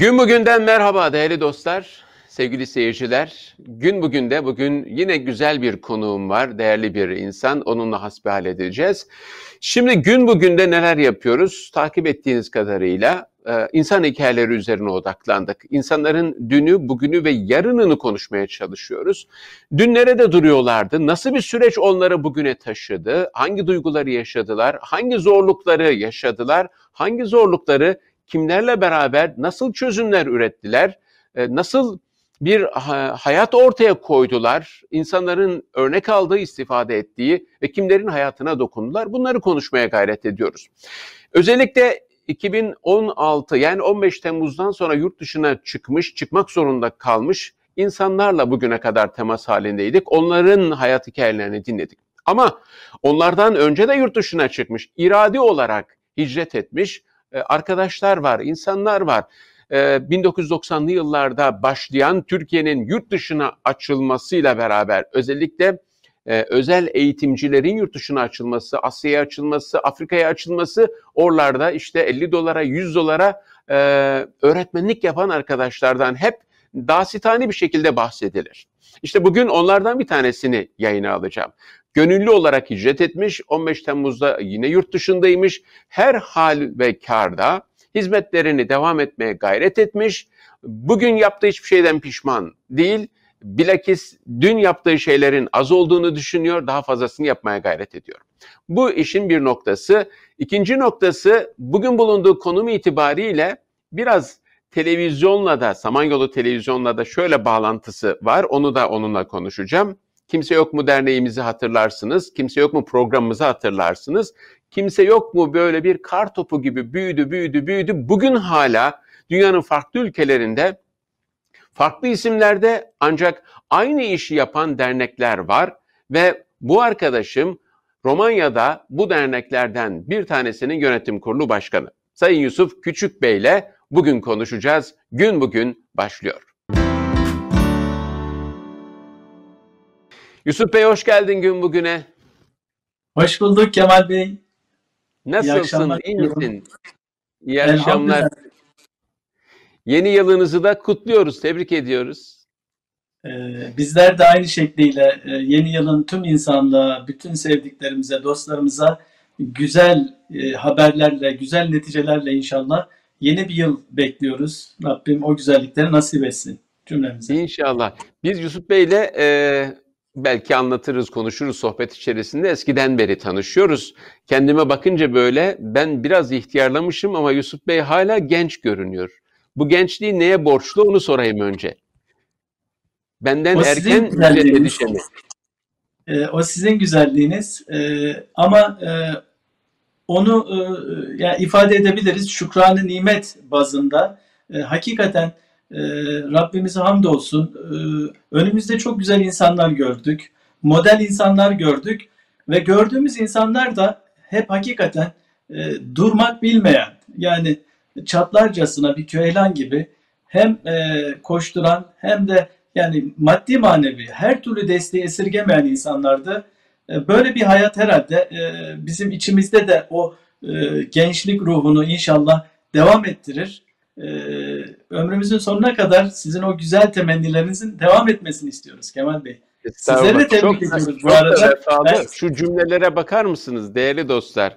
Gün bugünden merhaba değerli dostlar, sevgili seyirciler. Gün bugün de bugün yine güzel bir konuğum var, değerli bir insan. Onunla hasbihal edeceğiz. Şimdi gün bugün de neler yapıyoruz? Takip ettiğiniz kadarıyla e, insan hikayeleri üzerine odaklandık. İnsanların dünü, bugünü ve yarınını konuşmaya çalışıyoruz. Dün nerede duruyorlardı? Nasıl bir süreç onları bugüne taşıdı? Hangi duyguları yaşadılar? Hangi zorlukları yaşadılar? Hangi zorlukları kimlerle beraber nasıl çözümler ürettiler, e, nasıl bir hayat ortaya koydular, insanların örnek aldığı, istifade ettiği ve kimlerin hayatına dokundular. Bunları konuşmaya gayret ediyoruz. Özellikle 2016 yani 15 Temmuz'dan sonra yurt dışına çıkmış, çıkmak zorunda kalmış insanlarla bugüne kadar temas halindeydik. Onların hayat hikayelerini dinledik. Ama onlardan önce de yurt dışına çıkmış, iradi olarak hicret etmiş arkadaşlar var, insanlar var. 1990'lı e, yıllarda başlayan Türkiye'nin yurt dışına açılmasıyla beraber özellikle e, özel eğitimcilerin yurt dışına açılması, Asya'ya açılması, Afrika'ya açılması, oralarda işte 50 dolara, 100 dolara öğretmenlik yapan arkadaşlardan hep dasitani bir şekilde bahsedilir. İşte bugün onlardan bir tanesini yayına alacağım gönüllü olarak hicret etmiş. 15 Temmuz'da yine yurt dışındaymış. Her hal ve karda hizmetlerini devam etmeye gayret etmiş. Bugün yaptığı hiçbir şeyden pişman değil. Bilakis dün yaptığı şeylerin az olduğunu düşünüyor, daha fazlasını yapmaya gayret ediyor. Bu işin bir noktası. İkinci noktası bugün bulunduğu konum itibariyle biraz televizyonla da, Samanyolu televizyonla da şöyle bağlantısı var. Onu da onunla konuşacağım. Kimse Yok mu derneğimizi hatırlarsınız. Kimse Yok mu programımızı hatırlarsınız. Kimse Yok mu böyle bir kar topu gibi büyüdü, büyüdü, büyüdü. Bugün hala dünyanın farklı ülkelerinde farklı isimlerde ancak aynı işi yapan dernekler var ve bu arkadaşım Romanya'da bu derneklerden bir tanesinin yönetim kurulu başkanı. Sayın Yusuf Küçük Bey ile bugün konuşacağız. Gün bugün başlıyor. Yusuf Bey hoş geldin gün bugüne. Hoş bulduk Kemal Bey. Nasılsın? İyi, iyi misin? İyi akşamlar. Yeni yılınızı da kutluyoruz, tebrik ediyoruz. Ee, bizler de aynı şekliyle e, yeni yılın tüm insanlığa, bütün sevdiklerimize, dostlarımıza güzel e, haberlerle, güzel neticelerle inşallah yeni bir yıl bekliyoruz. Rabbim o güzellikleri nasip etsin cümlemize. İnşallah. Biz Yusuf Bey'le e, belki anlatırız, konuşuruz sohbet içerisinde. Eskiden beri tanışıyoruz. Kendime bakınca böyle ben biraz ihtiyarlamışım ama Yusuf Bey hala genç görünüyor. Bu gençliği neye borçlu onu sorayım önce. Benden o erken düşeni. E, o sizin güzelliğiniz. E, ama e, onu e, yani ifade edebiliriz. Şükranı nimet bazında. E, hakikaten e, Rabbimize hamdolsun. E, önümüzde çok güzel insanlar gördük. Model insanlar gördük. Ve gördüğümüz insanlar da hep hakikaten e, durmak bilmeyen yani çatlarcasına bir köylan gibi hem e, koşturan hem de yani maddi manevi her türlü desteği esirgemeyen insanlardı. E, böyle bir hayat herhalde e, bizim içimizde de o e, gençlik ruhunu inşallah devam ettirir e, ömrümüzün sonuna kadar sizin o güzel temennilerinizin devam etmesini istiyoruz Kemal Bey. Sizleri de tebrik çok, ediyoruz çok bu arada. Ben... Şu cümlelere bakar mısınız değerli dostlar?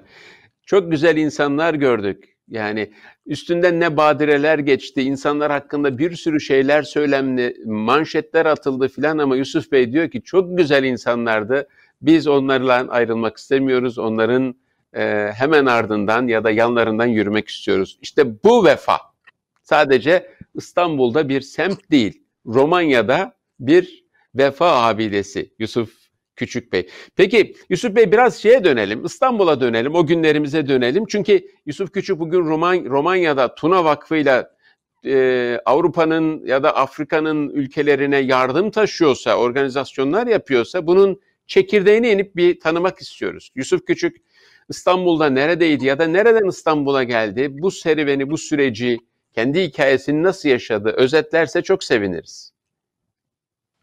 Çok güzel insanlar gördük. Yani üstünden ne badireler geçti, insanlar hakkında bir sürü şeyler söylemli, manşetler atıldı filan ama Yusuf Bey diyor ki çok güzel insanlardı. Biz onlarla ayrılmak istemiyoruz. Onların e, hemen ardından ya da yanlarından yürümek istiyoruz. İşte bu vefa sadece İstanbul'da bir semt değil, Romanya'da bir vefa abidesi Yusuf Küçük Bey. Peki Yusuf Bey biraz şeye dönelim, İstanbul'a dönelim, o günlerimize dönelim. Çünkü Yusuf Küçük bugün Roman, Romanya'da Tuna Vakfı ile Avrupa'nın ya da Afrika'nın ülkelerine yardım taşıyorsa, organizasyonlar yapıyorsa bunun çekirdeğini inip bir tanımak istiyoruz. Yusuf Küçük İstanbul'da neredeydi ya da nereden İstanbul'a geldi? Bu serüveni, bu süreci kendi hikayesini nasıl yaşadı özetlerse çok seviniriz.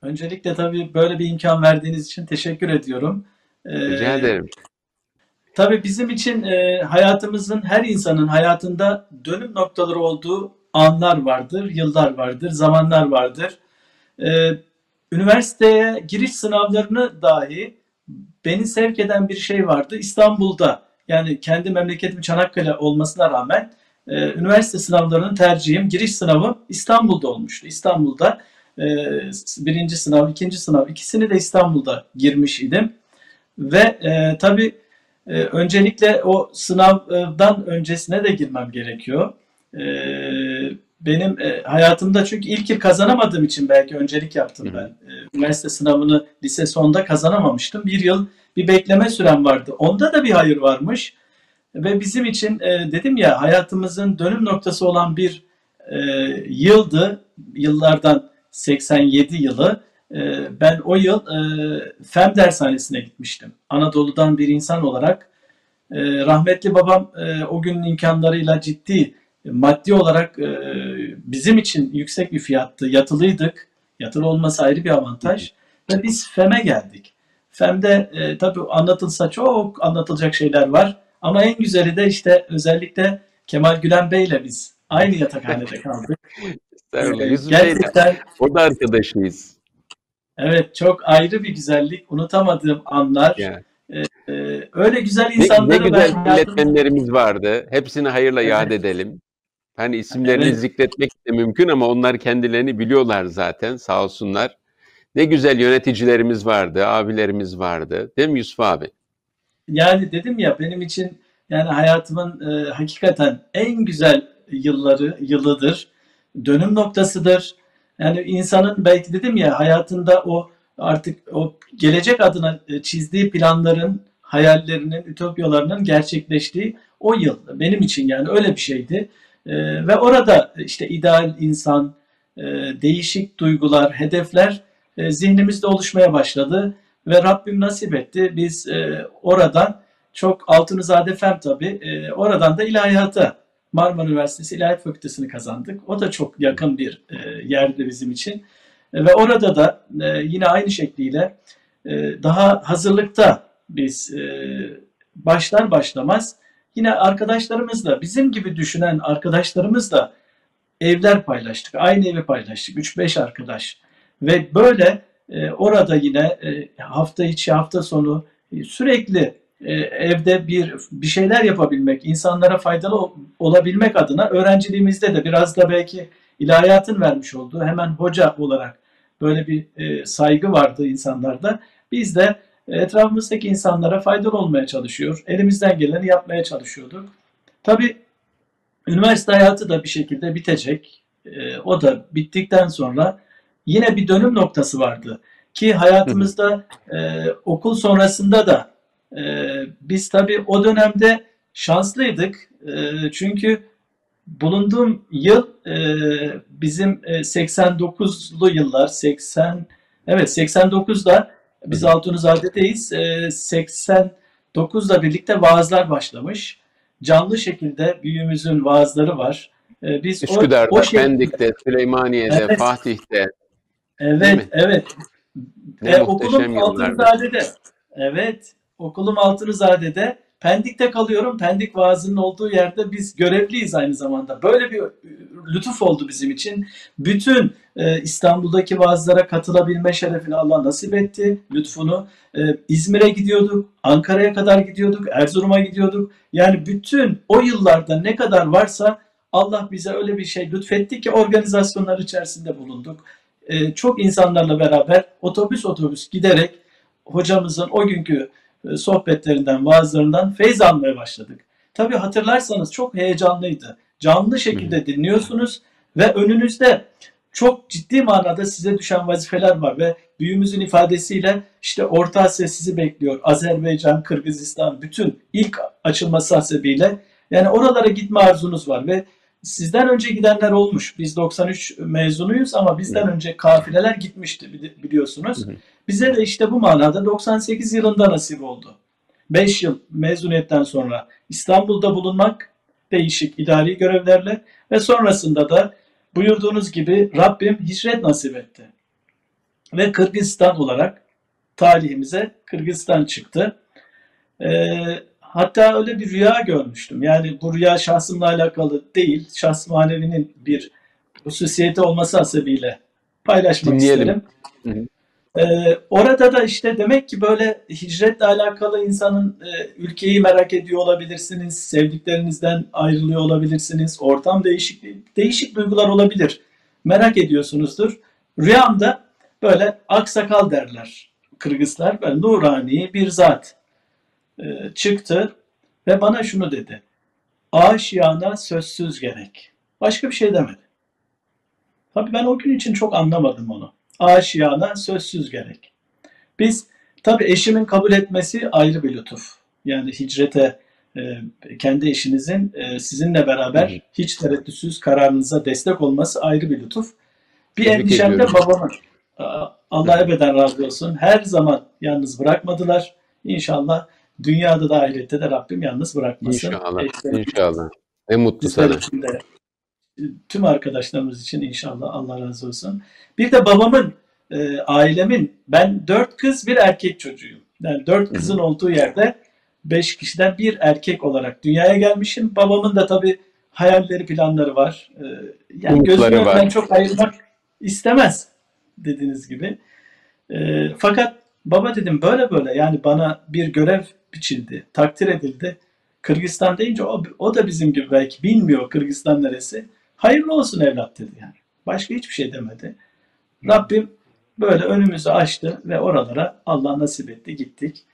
Öncelikle tabii böyle bir imkan verdiğiniz için teşekkür ediyorum. Ee, Rica ederim. Tabii bizim için e, hayatımızın her insanın hayatında dönüm noktaları olduğu anlar vardır, yıllar vardır, zamanlar vardır. Ee, üniversiteye giriş sınavlarını dahi beni sevk eden bir şey vardı. İstanbul'da yani kendi memleketim Çanakkale olmasına rağmen e, üniversite sınavlarının tercihim, giriş sınavım İstanbul'da olmuştu. İstanbul'da e, birinci sınav, ikinci sınav ikisini de İstanbul'da girmiş idim. Ve e, tabii e, öncelikle o sınavdan öncesine de girmem gerekiyor. E, benim e, hayatımda çünkü ilk yıl kazanamadığım için belki öncelik yaptım ben. E, üniversite sınavını lise sonunda kazanamamıştım. Bir yıl bir bekleme sürem vardı. Onda da bir hayır varmış. Ve bizim için e, dedim ya hayatımızın dönüm noktası olan bir e, yıldı. Yıllardan 87 yılı. E, ben o yıl e, FEM dershanesine gitmiştim. Anadolu'dan bir insan olarak. E, rahmetli babam e, o günün imkanlarıyla ciddi maddi olarak e, bizim için yüksek bir fiyattı. Yatılıydık. Yatılı olması ayrı bir avantaj. Ve biz FEM'e geldik. FEM'de e, tabii anlatılsa çok anlatılacak şeyler var. Ama en güzeli de işte özellikle Kemal Gülen Bey ile biz aynı yatakhanede kaldık. Gerçekten o da arkadaşıyız. Evet çok ayrı bir güzellik. Unutamadığım anlar. Yani. Ee, öyle güzel insanları ne, ne güzel ben vardı. Hepsini hayırla evet. yad edelim. Hani isimlerini evet. zikretmek de mümkün ama onlar kendilerini biliyorlar zaten sağ olsunlar. Ne güzel yöneticilerimiz vardı, abilerimiz vardı. Değil mi Yusuf abi? Yani dedim ya benim için yani hayatımın e, hakikaten en güzel yılları, yılıdır. Dönüm noktasıdır. Yani insanın belki dedim ya hayatında o artık o gelecek adına e, çizdiği planların, hayallerinin, ütopyalarının gerçekleştiği o yıl benim için yani öyle bir şeydi. E, ve orada işte ideal insan, e, değişik duygular, hedefler e, zihnimizde oluşmaya başladı ve Rabbim nasip etti. Biz e, oradan çok Altunizade Fem tabii e, oradan da ilahiyata Marmara Üniversitesi İlahiyat Fakültesini kazandık. O da çok yakın bir e, yerdi bizim için. E, ve orada da e, yine aynı şekliyle e, daha hazırlıkta biz e, başlar başlamaz yine arkadaşlarımızla bizim gibi düşünen arkadaşlarımızla evler paylaştık. Aynı evi paylaştık. 3-5 arkadaş. Ve böyle orada yine e, hafta içi hafta sonu e, sürekli e, evde bir bir şeyler yapabilmek, insanlara faydalı olabilmek adına öğrenciliğimizde de biraz da belki ilahiyatın vermiş olduğu hemen hoca olarak böyle bir saygı vardı insanlarda. Biz de etrafımızdaki insanlara faydalı olmaya çalışıyor. Elimizden geleni yapmaya çalışıyorduk. Tabi üniversite hayatı da bir şekilde bitecek. O da bittikten sonra yine bir dönüm noktası vardı. Ki hayatımızda e, okul sonrasında da e, biz tabii o dönemde şanslıydık. E, çünkü bulunduğum yıl e, bizim e, 89'lu yıllar 80 evet 89'da biz Altunizade'deyiz. E, 89'la birlikte vaazlar başlamış. Canlı şekilde büyüğümüzün vaazları var. E, biz Üsküdar'da, o, o şey... Pendik'te, Süleymaniye'de, evet. Fatih'te. Evet, evet. Ne e, okulum Altunizade'de. Evet, okulum Altunizade'de. Pendik'te kalıyorum. Pendik vaazının olduğu yerde biz görevliyiz aynı zamanda. Böyle bir lütuf oldu bizim için. Bütün e, İstanbul'daki vaazlara katılabilme şerefini Allah nasip etti. Lütfunu. E, İzmir'e gidiyorduk. Ankara'ya kadar gidiyorduk. Erzurum'a gidiyorduk. Yani bütün o yıllarda ne kadar varsa Allah bize öyle bir şey lütfetti ki organizasyonlar içerisinde bulunduk. E, çok insanlarla beraber otobüs otobüs giderek hocamızın o günkü e, sohbetlerinden, vaazlarından feyz almaya başladık. Tabi hatırlarsanız çok heyecanlıydı. Canlı şekilde dinliyorsunuz ve önünüzde çok ciddi manada size düşen vazifeler var ve büyüğümüzün ifadesiyle işte Orta Asya sizi bekliyor. Azerbaycan, Kırgızistan bütün ilk açılması hasebiyle yani oralara gitme arzunuz var ve sizden önce gidenler olmuş. Biz 93 mezunuyuz ama bizden önce kafileler gitmişti biliyorsunuz. Bize de işte bu manada 98 yılında nasip oldu. 5 yıl mezuniyetten sonra İstanbul'da bulunmak değişik idari görevlerle ve sonrasında da buyurduğunuz gibi Rabbim hicret nasip etti. Ve Kırgızistan olarak tarihimize Kırgızistan çıktı. Ee, hatta öyle bir rüya görmüştüm. Yani bu rüya şahsımla alakalı değil, şahs manevinin bir hususiyeti olması hasebiyle paylaşmak Dinleyelim. isterim. Ee, orada da işte demek ki böyle hicretle alakalı insanın e, ülkeyi merak ediyor olabilirsiniz, sevdiklerinizden ayrılıyor olabilirsiniz, ortam değişik değişik duygular olabilir. Merak ediyorsunuzdur. Rüyamda böyle aksakal derler Kırgızlar, böyle nurani bir zat çıktı ve bana şunu dedi. Aşiyana sözsüz gerek. Başka bir şey demedi. Tabii ben o gün için çok anlamadım onu. Aşiyana sözsüz gerek. Biz tabii eşimin kabul etmesi ayrı bir lütuf. Yani hicrete e, kendi eşinizin e, sizinle beraber hiç tereddütsüz kararınıza destek olması ayrı bir lütuf. Bir Tebrik endişem de babamın. Allah ebeden razı olsun. Her zaman yalnız bırakmadılar. İnşallah dünyada da ahirette de Rabbim yalnız bırakmasın. İnşallah. Eşlerim, inşallah. Ne mutlu sana. De, tüm arkadaşlarımız için inşallah Allah razı olsun. Bir de babamın, e, ailemin, ben dört kız bir erkek çocuğuyum. Yani dört kızın olduğu yerde beş kişiden bir erkek olarak dünyaya gelmişim. Babamın da tabii hayalleri, planları var. E, yani gözümden çok ayırmak istemez dediğiniz gibi. E, fakat baba dedim böyle böyle yani bana bir görev biçildi, takdir edildi. Kırgızistan deyince o, o da bizim gibi belki bilmiyor Kırgızistan neresi. Hayırlı olsun evlat dedi yani. Başka hiçbir şey demedi. Rabbim böyle önümüzü açtı ve oralara Allah nasip etti gittik.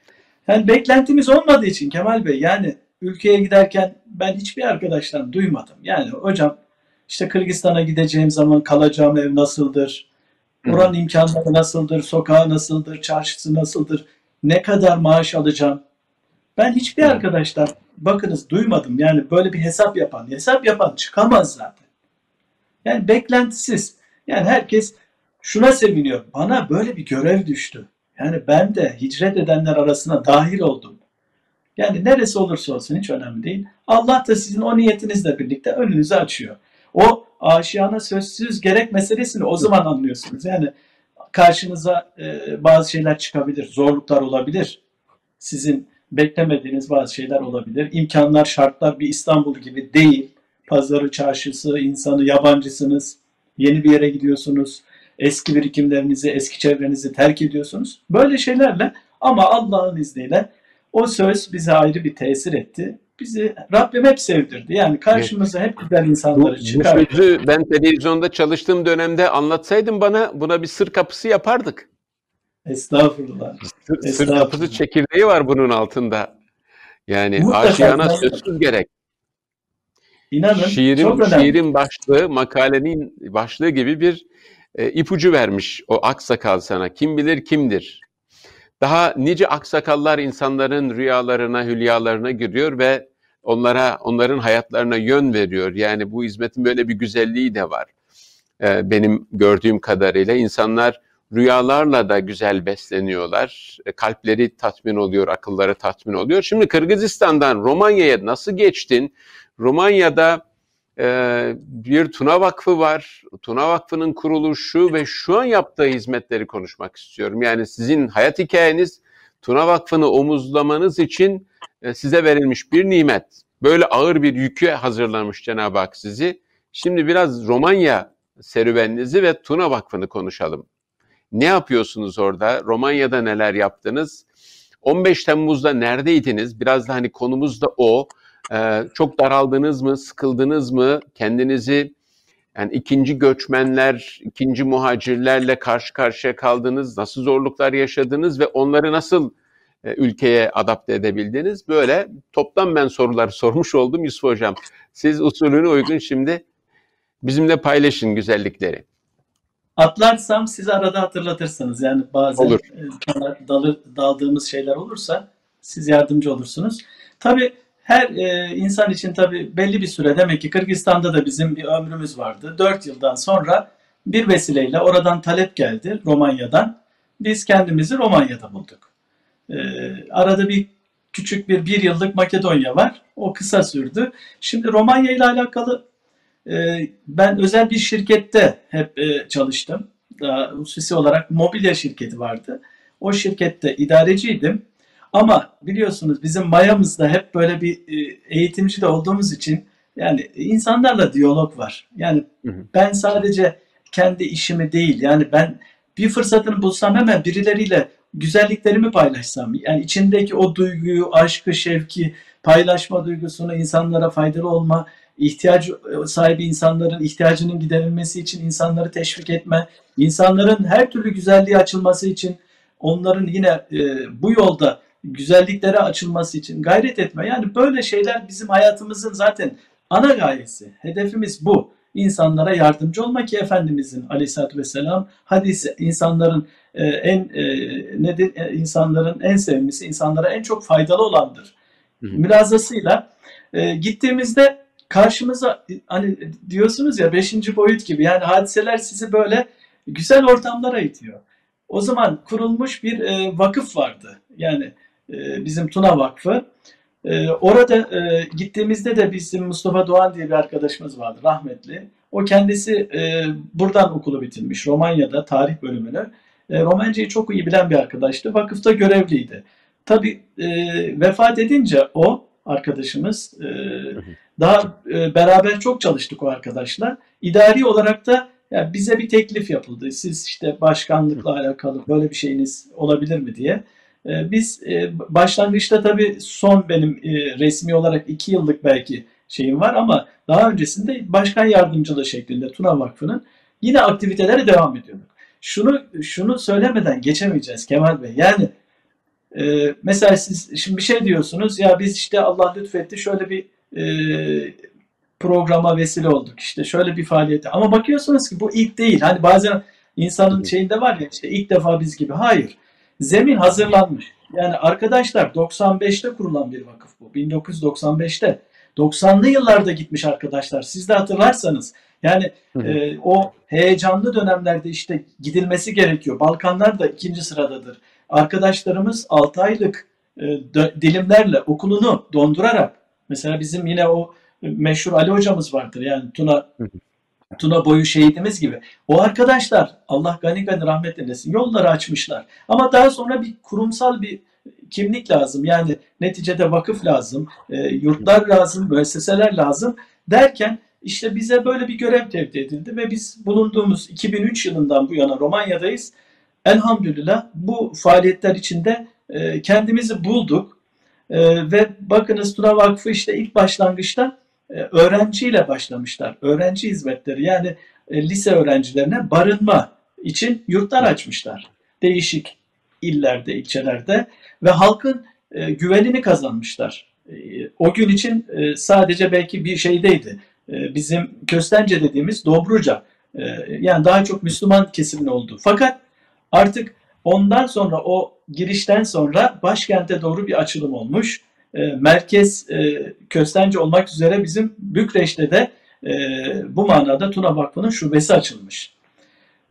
Yani beklentimiz olmadığı için Kemal Bey yani ülkeye giderken ben hiçbir arkadaştan duymadım. Yani hocam işte Kırgızistan'a gideceğim zaman kalacağım ev nasıldır? Buranın imkanları nasıldır? Sokağı nasıldır? Çarşısı nasıldır? Ne kadar maaş alacağım? Ben hiçbir arkadaştan bakınız duymadım. Yani böyle bir hesap yapan, hesap yapan çıkamaz zaten. Yani beklentisiz. Yani herkes şuna seviniyor. Bana böyle bir görev düştü. Yani ben de hicret edenler arasına dahil oldum. Yani neresi olursa olsun hiç önemli değil. Allah da sizin o niyetinizle birlikte önünüzü açıyor. Aşiyana sözsüz gerek meselesini o zaman anlıyorsunuz. Yani karşınıza e, bazı şeyler çıkabilir, zorluklar olabilir. Sizin beklemediğiniz bazı şeyler olabilir. İmkanlar, şartlar bir İstanbul gibi değil. Pazarı, çarşısı, insanı, yabancısınız. Yeni bir yere gidiyorsunuz. Eski birikimlerinizi, eski çevrenizi terk ediyorsunuz. Böyle şeylerle ama Allah'ın izniyle o söz bize ayrı bir tesir etti. Bizi Rabbim hep sevdirdi. Yani karşımıza hep güzel insanları çıkardı. Bu sözü ben televizyonda çalıştığım dönemde anlatsaydın bana buna bir sır kapısı yapardık. Estağfurullah. Sır, sır kapısı çekirdeği var bunun altında. Yani Mutlaka aşiyana sözsüz gerek. İnanın şiirin, çok önemli. Şiirin başlığı, makalenin başlığı gibi bir e, ipucu vermiş o aksakal sana. Kim bilir kimdir? Daha nice aksakallar insanların rüyalarına, hülyalarına giriyor ve onlara, onların hayatlarına yön veriyor. Yani bu hizmetin böyle bir güzelliği de var. E, benim gördüğüm kadarıyla insanlar rüyalarla da güzel besleniyorlar. E, kalpleri tatmin oluyor, akılları tatmin oluyor. Şimdi Kırgızistan'dan Romanya'ya nasıl geçtin? Romanya'da bir Tuna Vakfı var. Tuna Vakfı'nın kuruluşu ve şu an yaptığı hizmetleri konuşmak istiyorum. Yani sizin hayat hikayeniz Tuna Vakfı'nı omuzlamanız için e, size verilmiş bir nimet. Böyle ağır bir yükü hazırlamış Cenab-ı Hak sizi. Şimdi biraz Romanya serüveninizi ve Tuna Vakfı'nı konuşalım. Ne yapıyorsunuz orada? Romanya'da neler yaptınız? 15 Temmuz'da neredeydiniz? Biraz da hani konumuz da o. Ee, çok daraldınız mı, sıkıldınız mı? Kendinizi yani ikinci göçmenler, ikinci muhacirlerle karşı karşıya kaldınız. Nasıl zorluklar yaşadınız ve onları nasıl e, ülkeye adapte edebildiniz? Böyle toplam ben sorular sormuş oldum Yusuf Hocam. Siz usulüne uygun şimdi bizimle paylaşın güzellikleri. Atlarsam sizi arada hatırlatırsınız. Yani bazen Olur. E, dalır, daldığımız şeyler olursa siz yardımcı olursunuz. Tabii her e, insan için tabii belli bir süre demek ki Kırgızistan'da da bizim bir ömrümüz vardı. 4 yıldan sonra bir vesileyle oradan talep geldi Romanya'dan. Biz kendimizi Romanya'da bulduk. E, arada bir küçük bir bir yıllık Makedonya var. O kısa sürdü. Şimdi Romanya ile alakalı e, ben özel bir şirkette hep e, çalıştım. Daha hususi olarak mobilya şirketi vardı. O şirkette idareciydim. Ama biliyorsunuz bizim mayamızda hep böyle bir e, eğitimci de olduğumuz için yani insanlarla diyalog var. Yani hı hı. ben sadece kendi işimi değil yani ben bir fırsatını bulsam hemen birileriyle güzelliklerimi paylaşsam yani içindeki o duyguyu, aşkı, şevki, paylaşma duygusunu insanlara faydalı olma, ihtiyaç sahibi insanların ihtiyacının giderilmesi için insanları teşvik etme, insanların her türlü güzelliğe açılması için onların yine e, bu yolda güzelliklere açılması için gayret etme. Yani böyle şeyler bizim hayatımızın zaten ana gayesi. Hedefimiz bu. İnsanlara yardımcı olmak ki Efendimizin aleyhissalatü vesselam hadisi insanların e, en e, nedir e, insanların en sevimlisi insanlara en çok faydalı olandır. Hı hı. Mülazasıyla gittiğimizde karşımıza hani diyorsunuz ya beşinci boyut gibi yani hadiseler sizi böyle güzel ortamlara itiyor. O zaman kurulmuş bir vakıf vardı. Yani bizim Tuna Vakfı. E, orada e, gittiğimizde de bizim Mustafa Doğan diye bir arkadaşımız vardı rahmetli. O kendisi e, buradan okulu bitirmiş Romanya'da tarih bölümünü. E, Romancayı çok iyi bilen bir arkadaştı. Vakıfta görevliydi. Tabi e, vefat edince o arkadaşımız e, daha e, beraber çok çalıştık o arkadaşla. İdari olarak da yani bize bir teklif yapıldı. Siz işte başkanlıkla alakalı böyle bir şeyiniz olabilir mi diye. E, biz e, başlangıçta tabii son benim e, resmi olarak iki yıllık belki şeyim var ama daha öncesinde başkan yardımcılığı şeklinde Tuna Vakfı'nın yine aktivitelere devam ediyorduk. Şunu şunu söylemeden geçemeyeceğiz Kemal Bey. Yani e, mesela siz şimdi bir şey diyorsunuz ya biz işte Allah lütfetti şöyle bir e, programa vesile olduk işte şöyle bir faaliyete ama bakıyorsunuz ki bu ilk değil. Hani bazen insanın şeyinde var ya işte ilk defa biz gibi. Hayır. Zemin hazırlanmış. Yani arkadaşlar 95'te kurulan bir vakıf bu. 1995'te. 90'lı yıllarda gitmiş arkadaşlar. Siz de hatırlarsanız yani e, o heyecanlı dönemlerde işte gidilmesi gerekiyor. Balkanlar da ikinci sıradadır. Arkadaşlarımız 6 aylık e, dilimlerle okulunu dondurarak mesela bizim yine o meşhur Ali hocamız vardır. Yani Tuna Tuna boyu şehidimiz gibi. O arkadaşlar Allah gani gani rahmet eylesin yolları açmışlar. Ama daha sonra bir kurumsal bir kimlik lazım. Yani neticede vakıf lazım, e, yurtlar lazım, müesseseler lazım derken işte bize böyle bir görev tevdi edildi ve biz bulunduğumuz 2003 yılından bu yana Romanya'dayız. Elhamdülillah bu faaliyetler içinde e, kendimizi bulduk. E, ve bakınız Tuna Vakfı işte ilk başlangıçta öğrenciyle başlamışlar. Öğrenci hizmetleri yani e, lise öğrencilerine barınma için yurtlar açmışlar. Değişik illerde, ilçelerde ve halkın e, güvenini kazanmışlar. O gün için sadece belki bir şeydeydi. Bizim Köstence dediğimiz Dobruca yani daha çok Müslüman kesimin olduğu. Fakat artık ondan sonra o girişten sonra başkente doğru bir açılım olmuş e, merkez e, Köstence olmak üzere bizim Bükreş'te de e, bu manada Tuna Vakfı'nın şubesi açılmış.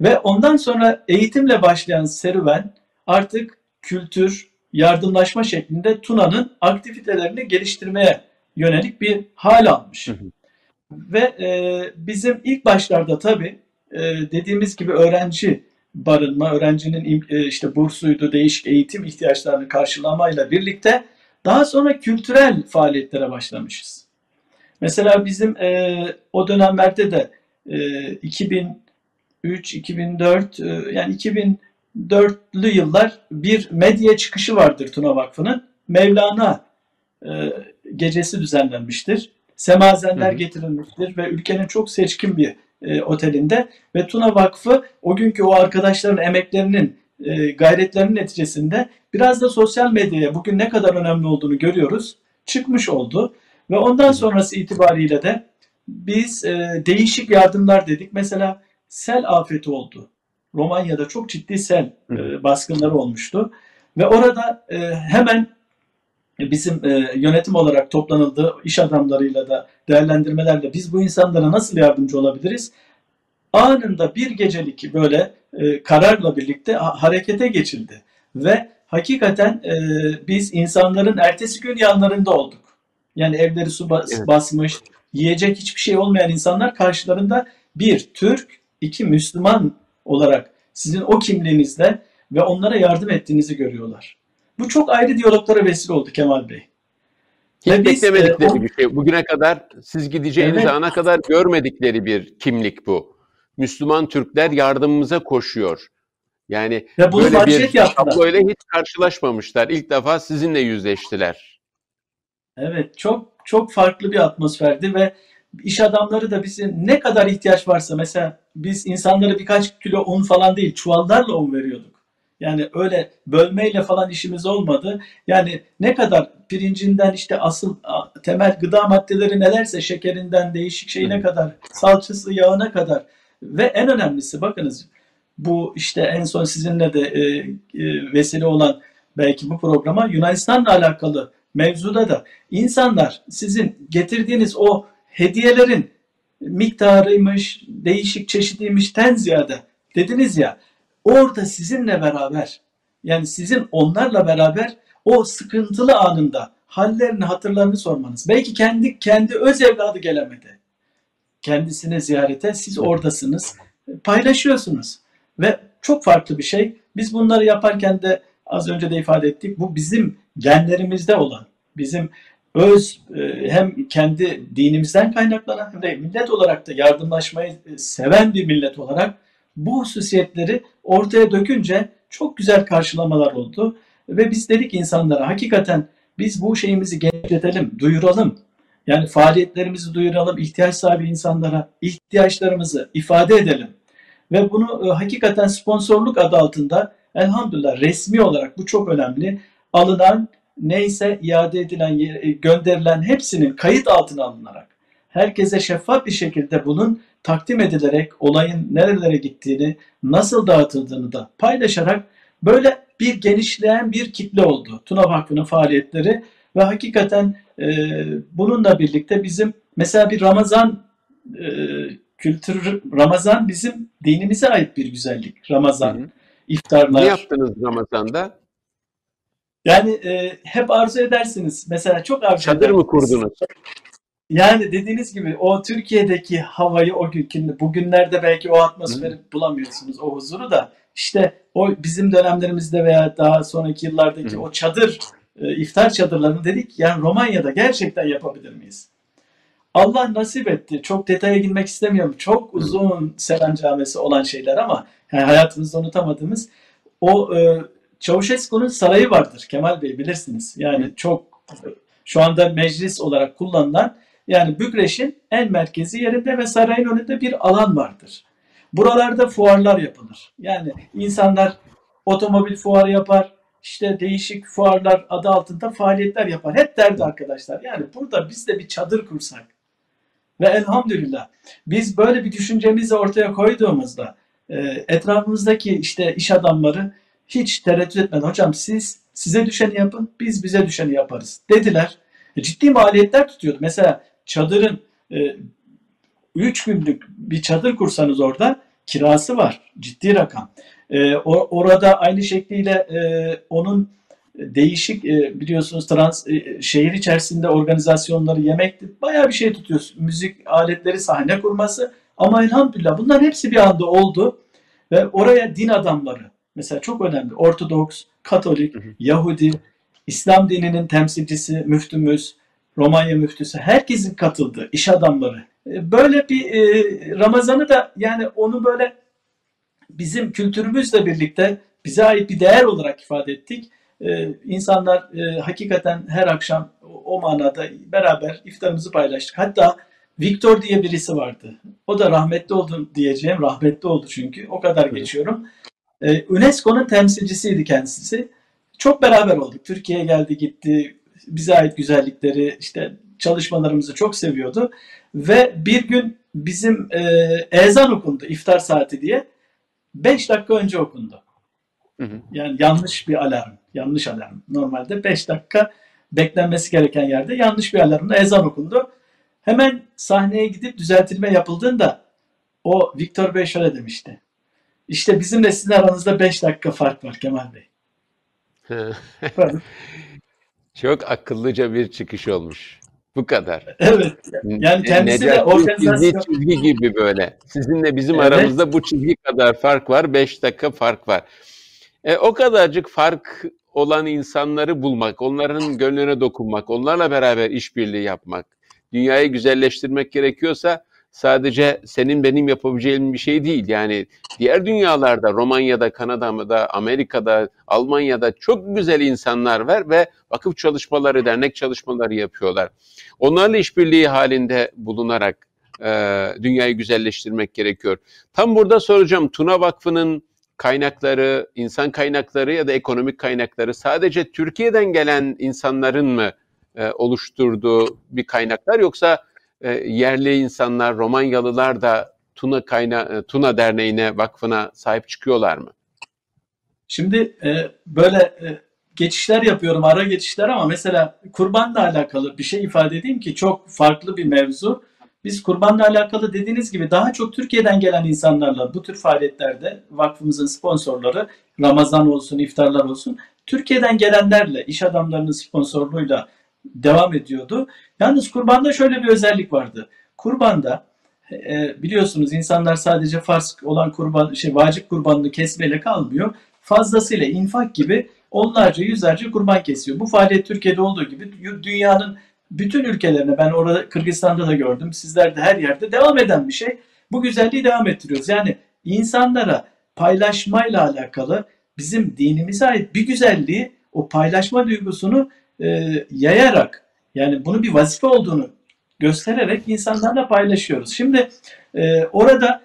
Ve ondan sonra eğitimle başlayan serüven artık kültür, yardımlaşma şeklinde Tuna'nın aktivitelerini geliştirmeye yönelik bir hal almış. Hı hı. Ve e, bizim ilk başlarda tabii e, dediğimiz gibi öğrenci barınma, öğrencinin e, işte bursuydu, değişik eğitim ihtiyaçlarını karşılamayla birlikte daha sonra kültürel faaliyetlere başlamışız. Mesela bizim e, o dönemlerde de e, 2003, 2004 e, yani 2004'lü yıllar bir medya çıkışı vardır Tuna Vakfı'nın. Mevlana e, gecesi düzenlenmiştir. Semazenler hı hı. getirilmiştir ve ülkenin çok seçkin bir e, otelinde ve Tuna Vakfı o günkü o arkadaşların emeklerinin e, gayretlerinin neticesinde biraz da sosyal medyaya bugün ne kadar önemli olduğunu görüyoruz. Çıkmış oldu ve ondan sonrası itibariyle de biz e, değişik yardımlar dedik. Mesela sel afeti oldu. Romanya'da çok ciddi sel e, baskınları olmuştu ve orada e, hemen bizim e, yönetim olarak toplanıldı iş adamlarıyla da değerlendirmelerle biz bu insanlara nasıl yardımcı olabiliriz? Anında bir gecelik böyle e, kararla birlikte harekete geçildi. Ve hakikaten e, biz insanların ertesi gün yanlarında olduk. Yani evleri su bas, evet. basmış, yiyecek hiçbir şey olmayan insanlar karşılarında bir Türk, iki Müslüman olarak sizin o kimliğinizle ve onlara yardım ettiğinizi görüyorlar. Bu çok ayrı diyaloglara vesile oldu Kemal Bey. Hiç Ve beklemedikleri biz, e, bir şey. Bugüne kadar siz gideceğiniz evet. ana kadar görmedikleri bir kimlik bu. Müslüman Türkler yardımımıza koşuyor. Yani ya bunu böyle bir tabloyla hiç karşılaşmamışlar. İlk defa sizinle yüzleştiler. Evet, çok çok farklı bir atmosferdi ve iş adamları da bize ne kadar ihtiyaç varsa mesela biz insanlara birkaç kilo un falan değil çuvallarla un veriyorduk. Yani öyle bölmeyle falan işimiz olmadı. Yani ne kadar pirincinden işte asıl temel gıda maddeleri nelerse şekerinden değişik şeyine kadar salçası yağına kadar ve en önemlisi bakınız bu işte en son sizinle de e, e, vesile olan belki bu programa Yunanistan'la alakalı mevzuda da insanlar sizin getirdiğiniz o hediyelerin miktarıymış, değişik çeşidiymişten ziyade dediniz ya orada sizinle beraber yani sizin onlarla beraber o sıkıntılı anında hallerini, hatırlarını sormanız. Belki kendi kendi öz evladı gelemedi. Kendisine ziyarete siz oradasınız. Paylaşıyorsunuz. Ve çok farklı bir şey. Biz bunları yaparken de az önce de ifade ettik. Bu bizim genlerimizde olan, bizim öz e, hem kendi dinimizden kaynaklanan hem de millet olarak da yardımlaşmayı e, seven bir millet olarak bu hususiyetleri ortaya dökünce çok güzel karşılamalar oldu. Ve biz dedik insanlara hakikaten biz bu şeyimizi genişletelim, duyuralım. Yani faaliyetlerimizi duyuralım, ihtiyaç sahibi insanlara ihtiyaçlarımızı ifade edelim. Ve bunu e, hakikaten sponsorluk adı altında elhamdülillah resmi olarak bu çok önemli. Alınan neyse iade edilen, e, gönderilen hepsinin kayıt altına alınarak herkese şeffaf bir şekilde bunun takdim edilerek olayın nerelere gittiğini, nasıl dağıtıldığını da paylaşarak böyle bir genişleyen bir kitle oldu Tuna Vakfı'nın faaliyetleri ve hakikaten e, bununla birlikte bizim mesela bir Ramazan e, kültür Ramazan bizim dinimize ait bir güzellik. Ramazan, hı hı. iftarlar. Ne yaptınız Ramazan'da? Yani e, hep arzu edersiniz. Mesela çok arzu Çadır mı kurdunuz? Yani dediğiniz gibi o Türkiye'deki havayı o gün, bugünlerde belki o atmosferi Hı. bulamıyorsunuz, o huzuru da. işte o bizim dönemlerimizde veya daha sonraki yıllardaki Hı. o çadır, e, iftar çadırlarını dedik yani Romanya'da gerçekten yapabilir miyiz? Allah nasip etti. Çok detaya girmek istemiyorum. Çok uzun Seren Camisi olan şeyler ama yani hayatımızda unutamadığımız o e, Çavuşescu'nun sarayı vardır Kemal Bey bilirsiniz. Yani çok şu anda meclis olarak kullanılan yani Bükreş'in en merkezi yerinde ve sarayın önünde bir alan vardır. Buralarda fuarlar yapılır. Yani insanlar otomobil fuarı yapar, işte değişik fuarlar adı altında faaliyetler yapar. Hep derdi arkadaşlar. Yani burada biz de bir çadır kursak, ve elhamdülillah biz böyle bir düşüncemizi ortaya koyduğumuzda e, etrafımızdaki işte iş adamları hiç tereddüt etmeden hocam siz size düşeni yapın biz bize düşeni yaparız dediler. E, ciddi maliyetler tutuyordu. Mesela çadırın 3 e, günlük bir çadır kursanız orada kirası var. Ciddi rakam. Orada aynı şekliyle onun değişik e, biliyorsunuz trans e, şehir içerisinde organizasyonları yemekti. Bayağı bir şey tutuyoruz. Müzik aletleri sahne kurması ama elhamdülillah bunların hepsi bir anda oldu ve oraya din adamları mesela çok önemli Ortodoks, Katolik, hı hı. Yahudi, İslam dininin temsilcisi, müftümüz, Romanya müftüsü herkesin katıldığı iş adamları. E, böyle bir Ramazan'ı da yani onu böyle bizim kültürümüzle birlikte bize ait bir değer olarak ifade ettik e, insanlar e, hakikaten her akşam o, o manada beraber iftarımızı paylaştık. Hatta Victor diye birisi vardı. O da rahmetli oldu diyeceğim. Rahmetli oldu çünkü. O kadar evet. geçiyorum. E, UNESCO'nun temsilcisiydi kendisi. Çok beraber olduk. Türkiye'ye geldi gitti. Bize ait güzellikleri işte çalışmalarımızı çok seviyordu. Ve bir gün bizim e, ezan okundu iftar saati diye. 5 dakika önce okundu. Hı hı. Yani yanlış bir alarm. Yanlış alarm. Normalde 5 dakika beklenmesi gereken yerde yanlış bir alarmla ezan okundu. Hemen sahneye gidip düzeltilme yapıldığında o Viktor Bey şöyle demişti. İşte bizimle sizin aranızda 5 dakika fark var Kemal Bey. Çok akıllıca bir çıkış olmuş. Bu kadar. Evet. Yani kendisi de organizasyon... çizgi gibi böyle. Sizinle bizim evet. aramızda bu çizgi kadar fark var. 5 dakika fark var. E, o kadarcık fark olan insanları bulmak, onların gönlüne dokunmak, onlarla beraber işbirliği yapmak, dünyayı güzelleştirmek gerekiyorsa sadece senin benim yapabileceğim bir şey değil. Yani diğer dünyalarda, Romanya'da, Kanada'da, Amerika'da, Almanya'da çok güzel insanlar var ve vakıf çalışmaları, dernek çalışmaları yapıyorlar. Onlarla işbirliği halinde bulunarak e, dünyayı güzelleştirmek gerekiyor. Tam burada soracağım Tuna Vakfı'nın kaynakları, insan kaynakları ya da ekonomik kaynakları sadece Türkiye'den gelen insanların mı e, oluşturduğu bir kaynaklar yoksa e, yerli insanlar, Romanyalılar da Tuna kayna e, Tuna Derneği'ne, vakfına sahip çıkıyorlar mı? Şimdi e, böyle e, geçişler yapıyorum, ara geçişler ama mesela kurbanla alakalı bir şey ifade edeyim ki çok farklı bir mevzu. Biz kurbanla alakalı dediğiniz gibi daha çok Türkiye'den gelen insanlarla bu tür faaliyetlerde vakfımızın sponsorları Ramazan olsun, iftarlar olsun Türkiye'den gelenlerle, iş adamlarının sponsorluğuyla devam ediyordu. Yalnız kurbanda şöyle bir özellik vardı. Kurbanda e, biliyorsunuz insanlar sadece farz olan kurban, şey vacip kurbanını kesmeyle kalmıyor. Fazlasıyla infak gibi onlarca yüzlerce kurban kesiyor. Bu faaliyet Türkiye'de olduğu gibi dünyanın bütün ülkelerine ben orada Kırgızistan'da da gördüm. Sizler de her yerde devam eden bir şey. Bu güzelliği devam ettiriyoruz. Yani insanlara paylaşmayla alakalı bizim dinimize ait bir güzelliği o paylaşma duygusunu e, yayarak yani bunu bir vazife olduğunu göstererek insanlarla paylaşıyoruz. Şimdi e, orada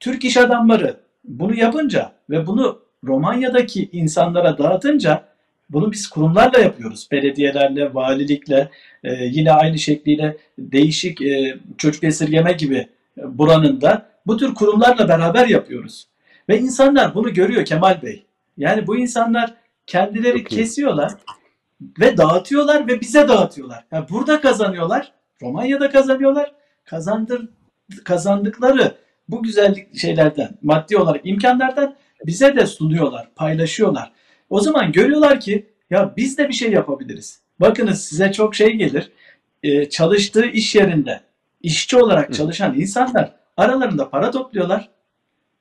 Türk iş adamları bunu yapınca ve bunu Romanya'daki insanlara dağıtınca bunu biz kurumlarla yapıyoruz. Belediyelerle, valilikle, e, yine aynı şekliyle değişik e, çocuk esirgeme gibi buranın da bu tür kurumlarla beraber yapıyoruz. Ve insanlar bunu görüyor Kemal Bey. Yani bu insanlar kendileri Çok kesiyorlar ve dağıtıyorlar ve bize dağıtıyorlar. Yani burada kazanıyorlar, Romanya'da kazanıyorlar. Kazandır, kazandıkları bu güzellik şeylerden, maddi olarak imkanlardan bize de sunuyorlar, paylaşıyorlar. O zaman görüyorlar ki ya biz de bir şey yapabiliriz. Bakınız size çok şey gelir. Ee, çalıştığı iş yerinde işçi olarak çalışan insanlar aralarında para topluyorlar.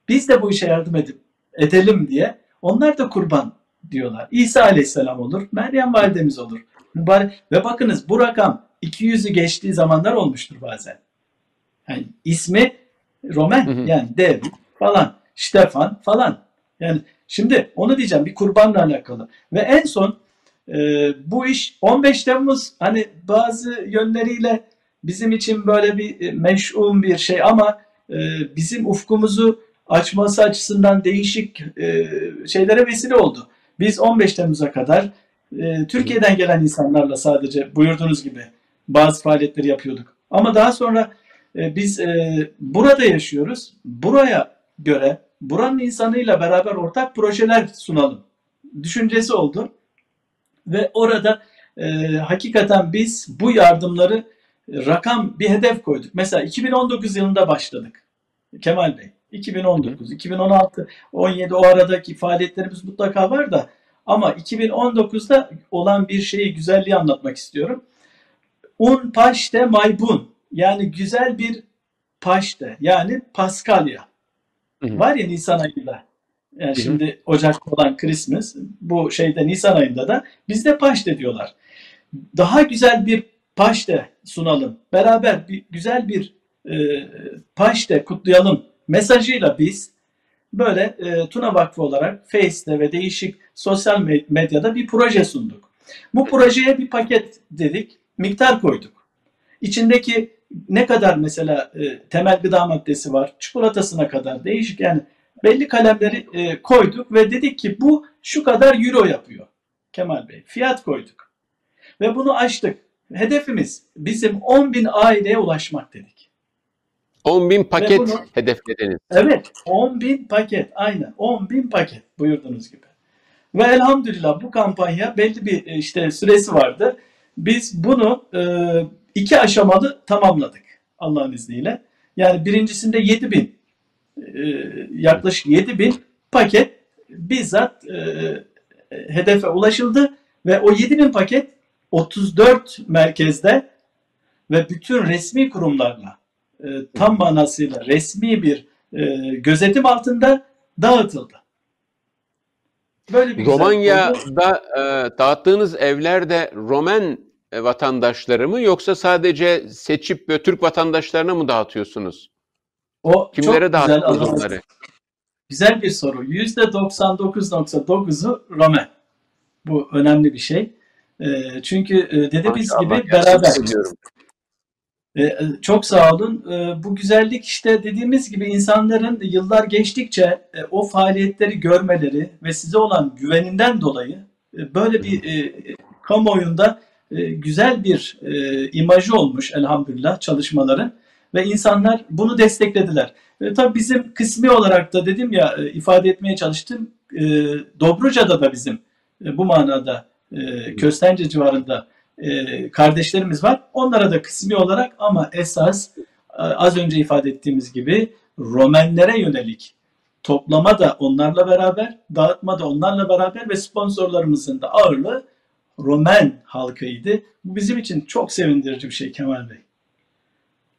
Biz de bu işe yardım edip edelim diye onlar da kurban diyorlar. İsa aleyhisselam olur, Meryem validemiz olur. Mübarek. Ve bakınız bu rakam 200'ü geçtiği zamanlar olmuştur bazen. Yani ismi Roman yani David falan, Stefan falan. Yani şimdi onu diyeceğim bir kurbanla alakalı. Ve en son e, bu iş 15 Temmuz hani bazı yönleriyle bizim için böyle bir e, meş'um bir şey ama e, bizim ufkumuzu açması açısından değişik e, şeylere vesile oldu. Biz 15 Temmuz'a kadar e, Türkiye'den gelen insanlarla sadece buyurduğunuz gibi bazı faaliyetleri yapıyorduk. Ama daha sonra e, biz e, burada yaşıyoruz. Buraya göre buranın insanıyla beraber ortak projeler sunalım düşüncesi oldu. Ve orada e, hakikaten biz bu yardımları rakam bir hedef koyduk. Mesela 2019 yılında başladık. Kemal Bey. 2019, 2016, 17 o aradaki faaliyetlerimiz mutlaka var da ama 2019'da olan bir şeyi güzelliği anlatmak istiyorum. Un paşte maybun yani güzel bir paşte yani Paskalya. Hı Var ya Nisan ayında. Yani hı şimdi Ocak olan Christmas bu şeyde Nisan ayında da bizde paşte diyorlar. Daha güzel bir paşte sunalım. Beraber bir, güzel bir e, paşte kutlayalım mesajıyla biz böyle e, Tuna Vakfı olarak Face'te ve değişik sosyal medyada bir proje sunduk. Bu projeye bir paket dedik, miktar koyduk. İçindeki ne kadar mesela e, temel gıda maddesi var, çikolatasına kadar değişik yani belli kalemleri e, koyduk ve dedik ki bu şu kadar euro yapıyor Kemal Bey. Fiyat koyduk. Ve bunu açtık. Hedefimiz bizim 10 bin aileye ulaşmak dedik. 10 bin paket bunu, hedeflediniz. Evet 10 bin paket aynen 10 bin paket buyurdunuz gibi. Ve elhamdülillah bu kampanya belli bir e, işte süresi vardı. Biz bunu e, iki aşamalı tamamladık Allah'ın izniyle. Yani birincisinde 7 bin e, yaklaşık 7 bin paket bizzat e, hedefe ulaşıldı ve o 7 bin paket 34 merkezde ve bütün resmi kurumlarla e, tam manasıyla resmi bir gözetim altında dağıtıldı. Böyle bir Romanya'da e, dağıttığınız evlerde Romen vatandaşları mı yoksa sadece seçip ve Türk vatandaşlarına mı dağıtıyorsunuz? O Kimlere dağıttınız onları? Güzel bir soru. %99.9'u Romen. Bu önemli bir şey. E, çünkü e, dediğimiz gibi beraber. E, e, çok sağ olun. E, bu güzellik işte dediğimiz gibi insanların yıllar geçtikçe e, o faaliyetleri görmeleri ve size olan güveninden dolayı e, böyle bir e, kamuoyunda e, güzel bir e, imajı olmuş elhamdülillah çalışmaların ve insanlar bunu desteklediler. E, tabii bizim kısmi olarak da dedim ya e, ifade etmeye çalıştım. E, Dobruca'da da bizim e, bu manada e, Köstence civarında e, kardeşlerimiz var. Onlara da kısmi olarak ama esas e, az önce ifade ettiğimiz gibi Romenlere yönelik toplama da onlarla beraber, dağıtma da onlarla beraber ve sponsorlarımızın da ağırlığı Romen halkıydı. Bu bizim için çok sevindirici bir şey Kemal Bey.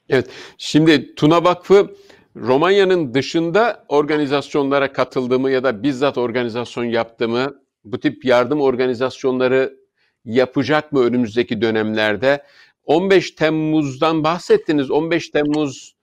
Evet, şimdi Tuna Vakfı Romanya'nın dışında organizasyonlara katıldığımı ya da bizzat organizasyon yaptığımı, bu tip yardım organizasyonları yapacak mı önümüzdeki dönemlerde? 15 Temmuz'dan bahsettiniz. 15 Temmuz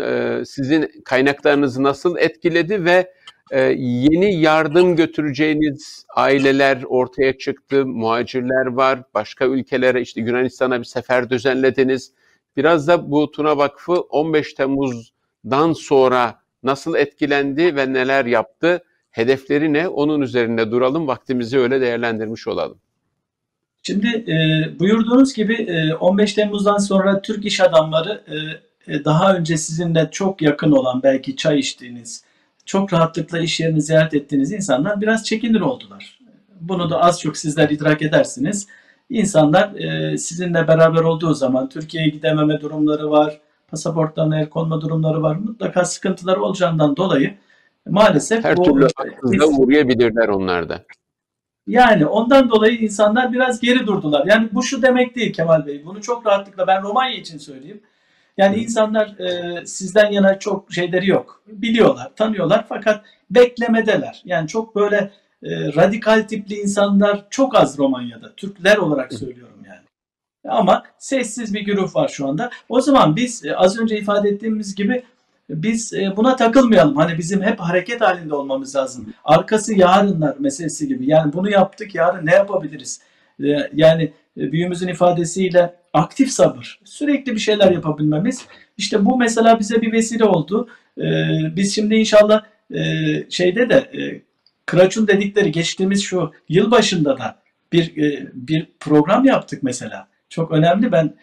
e, sizin kaynaklarınızı nasıl etkiledi ve e, yeni yardım götüreceğiniz aileler ortaya çıktı, muhacirler var, başka ülkelere işte Yunanistan'a bir sefer düzenlediniz. Biraz da bu Tuna Vakfı 15 Temmuz'dan sonra nasıl etkilendi ve neler yaptı? Hedefleri ne? Onun üzerinde duralım, vaktimizi öyle değerlendirmiş olalım. Şimdi e, buyurduğunuz gibi e, 15 Temmuz'dan sonra Türk iş adamları e, e, daha önce sizinle çok yakın olan belki çay içtiğiniz, çok rahatlıkla iş yerini ziyaret ettiğiniz insanlar biraz çekinir oldular. Bunu da az çok sizler idrak edersiniz. İnsanlar e, sizinle beraber olduğu zaman Türkiye'ye gidememe durumları var, pasaportlarına el konma durumları var. Mutlaka sıkıntılar olacağından dolayı maalesef her bu, türlü haksızlığa uğrayabilirler onlar da. Yani ondan dolayı insanlar biraz geri durdular. Yani bu şu demek değil Kemal Bey. Bunu çok rahatlıkla ben Romanya için söyleyeyim. Yani insanlar e, sizden yana çok şeyleri yok. Biliyorlar, tanıyorlar fakat beklemedeler. Yani çok böyle e, radikal tipli insanlar çok az Romanya'da. Türkler olarak söylüyorum yani. Ama sessiz bir güruh var şu anda. O zaman biz e, az önce ifade ettiğimiz gibi biz e, buna takılmayalım. Hani bizim hep hareket halinde olmamız lazım. Arkası yarınlar meselesi gibi. Yani bunu yaptık yarın ne yapabiliriz? E, yani büyüğümüzün ifadesiyle aktif sabır. Sürekli bir şeyler yapabilmemiz. İşte bu mesela bize bir vesile oldu. Biz şimdi inşallah şeyde de Kıraçun dedikleri geçtiğimiz şu yıl başında da bir bir program yaptık mesela. Çok önemli. Ben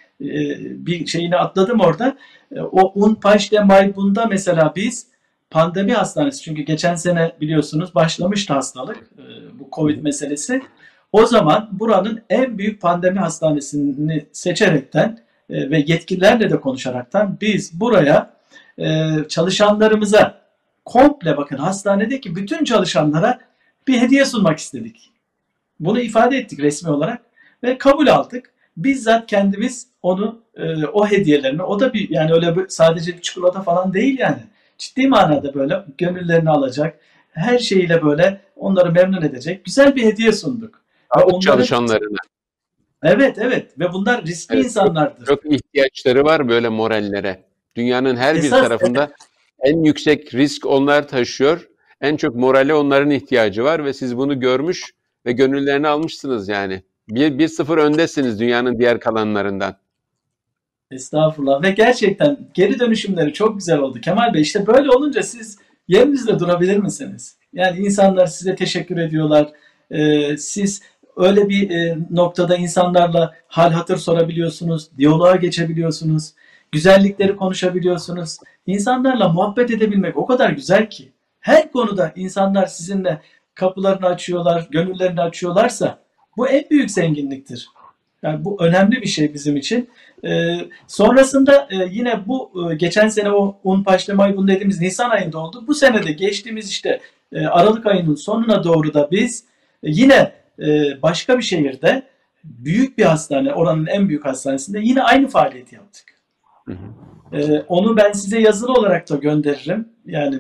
bir şeyini atladım orada. E, o Unpaş'te Maybun'da mesela biz pandemi hastanesi çünkü geçen sene biliyorsunuz başlamıştı hastalık e, bu Covid meselesi. O zaman buranın en büyük pandemi hastanesini seçerekten e, ve yetkililerle de konuşaraktan biz buraya çalışanlarımıza komple bakın hastanedeki bütün çalışanlara bir hediye sunmak istedik. Bunu ifade ettik resmi olarak ve kabul aldık. Bizzat kendimiz onu e, o hediyelerini o da bir yani öyle bir, sadece bir çikolata falan değil yani. Ciddi manada böyle gönüllerini alacak. Her şeyiyle böyle onları memnun edecek. Güzel bir hediye sunduk. Sağlık çalışanlarına. Evet evet ve bunlar riskli evet, insanlardır. Çok, çok ihtiyaçları var böyle morallere. Dünyanın her Esas, bir tarafında evet. en yüksek risk onlar taşıyor. En çok morale onların ihtiyacı var ve siz bunu görmüş ve gönüllerini almışsınız yani. Bir, bir sıfır öndesiniz dünyanın diğer kalanlarından. Estağfurullah. Ve gerçekten geri dönüşümleri çok güzel oldu. Kemal Bey işte böyle olunca siz yerinizde durabilir misiniz? Yani insanlar size teşekkür ediyorlar. Ee, siz öyle bir e, noktada insanlarla hal hatır sorabiliyorsunuz. Diyaloğa geçebiliyorsunuz. Güzellikleri konuşabiliyorsunuz. İnsanlarla muhabbet edebilmek o kadar güzel ki. Her konuda insanlar sizinle kapılarını açıyorlar, gönüllerini açıyorlarsa bu en büyük zenginliktir. Yani bu önemli bir şey bizim için. Ee, sonrasında e, yine bu e, geçen sene o un paşlamayı bunu dediğimiz Nisan ayında oldu. Bu sene de geçtiğimiz işte e, Aralık ayının sonuna doğru da biz e, yine e, başka bir şehirde büyük bir hastane, oranın en büyük hastanesinde yine aynı faaliyeti yaptık. Hı hı. E, onu ben size yazılı olarak da gönderirim. Yani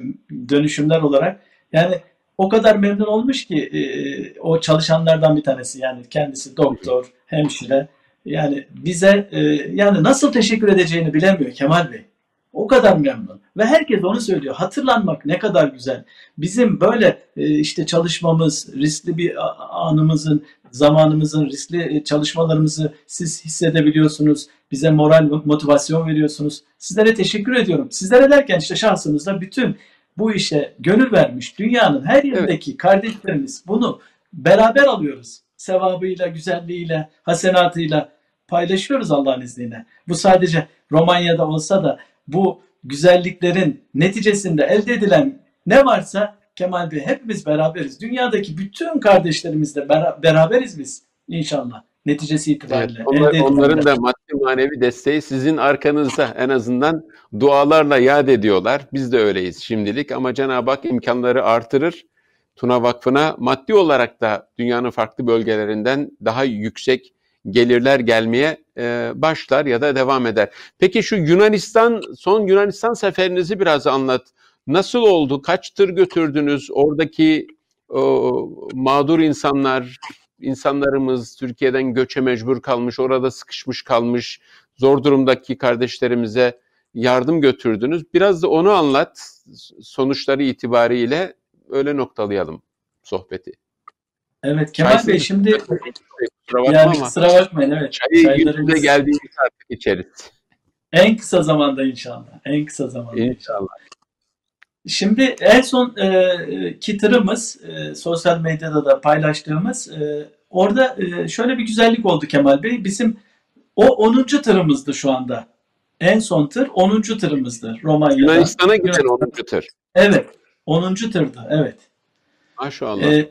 dönüşümler olarak. Yani o kadar memnun olmuş ki e, o çalışanlardan bir tanesi yani kendisi doktor, hemşire. Yani bize e, yani nasıl teşekkür edeceğini bilemiyor Kemal Bey. O kadar memnun. Ve herkes onu söylüyor. Hatırlanmak ne kadar güzel. Bizim böyle e, işte çalışmamız, riskli bir anımızın, zamanımızın, riskli e, çalışmalarımızı siz hissedebiliyorsunuz. Bize moral, motivasyon veriyorsunuz. Sizlere teşekkür ediyorum. Sizlere derken işte şahsımızda bütün bu işe gönül vermiş dünyanın her yerindeki evet. kardeşlerimiz bunu beraber alıyoruz. Sevabıyla, güzelliğiyle, hasenatıyla paylaşıyoruz Allah'ın izniyle. Bu sadece Romanya'da olsa da bu güzelliklerin neticesinde elde edilen ne varsa Kemal Bey hepimiz beraberiz. Dünyadaki bütün kardeşlerimizle beraberiz biz inşallah neticesi itibariyle. Evet, onlar, onların da maddi manevi desteği sizin arkanızda en azından dualarla yad ediyorlar. Biz de öyleyiz şimdilik ama Cenab-ı Hak imkanları artırır. Tuna Vakfı'na maddi olarak da dünyanın farklı bölgelerinden daha yüksek gelirler gelmeye e, başlar ya da devam eder. Peki şu Yunanistan, son Yunanistan seferinizi biraz anlat. Nasıl oldu? Kaç tır götürdünüz? Oradaki o, mağdur insanlar, insanlarımız Türkiye'den göçe mecbur kalmış, orada sıkışmış kalmış, zor durumdaki kardeşlerimize yardım götürdünüz. Biraz da onu anlat. Sonuçları itibariyle öyle noktalayalım sohbeti. Evet Kemal Çay Bey şimdi kusura bakma yani ama. Kusura bakmayın evet. Çayı Çaylarımız... geldiğimiz artık içeriz. En kısa zamanda inşallah. En kısa zamanda. İnşallah. Şimdi en son e, ki tırımız e, sosyal medyada da paylaştığımız e, orada e, şöyle bir güzellik oldu Kemal Bey. Bizim o 10. tırımızdı şu anda. En son tır 10. tırımızdı Romanya'da. Yunanistan'a giden 10. tır. Evet. 10. tırdı. Evet. Maşallah. Ee,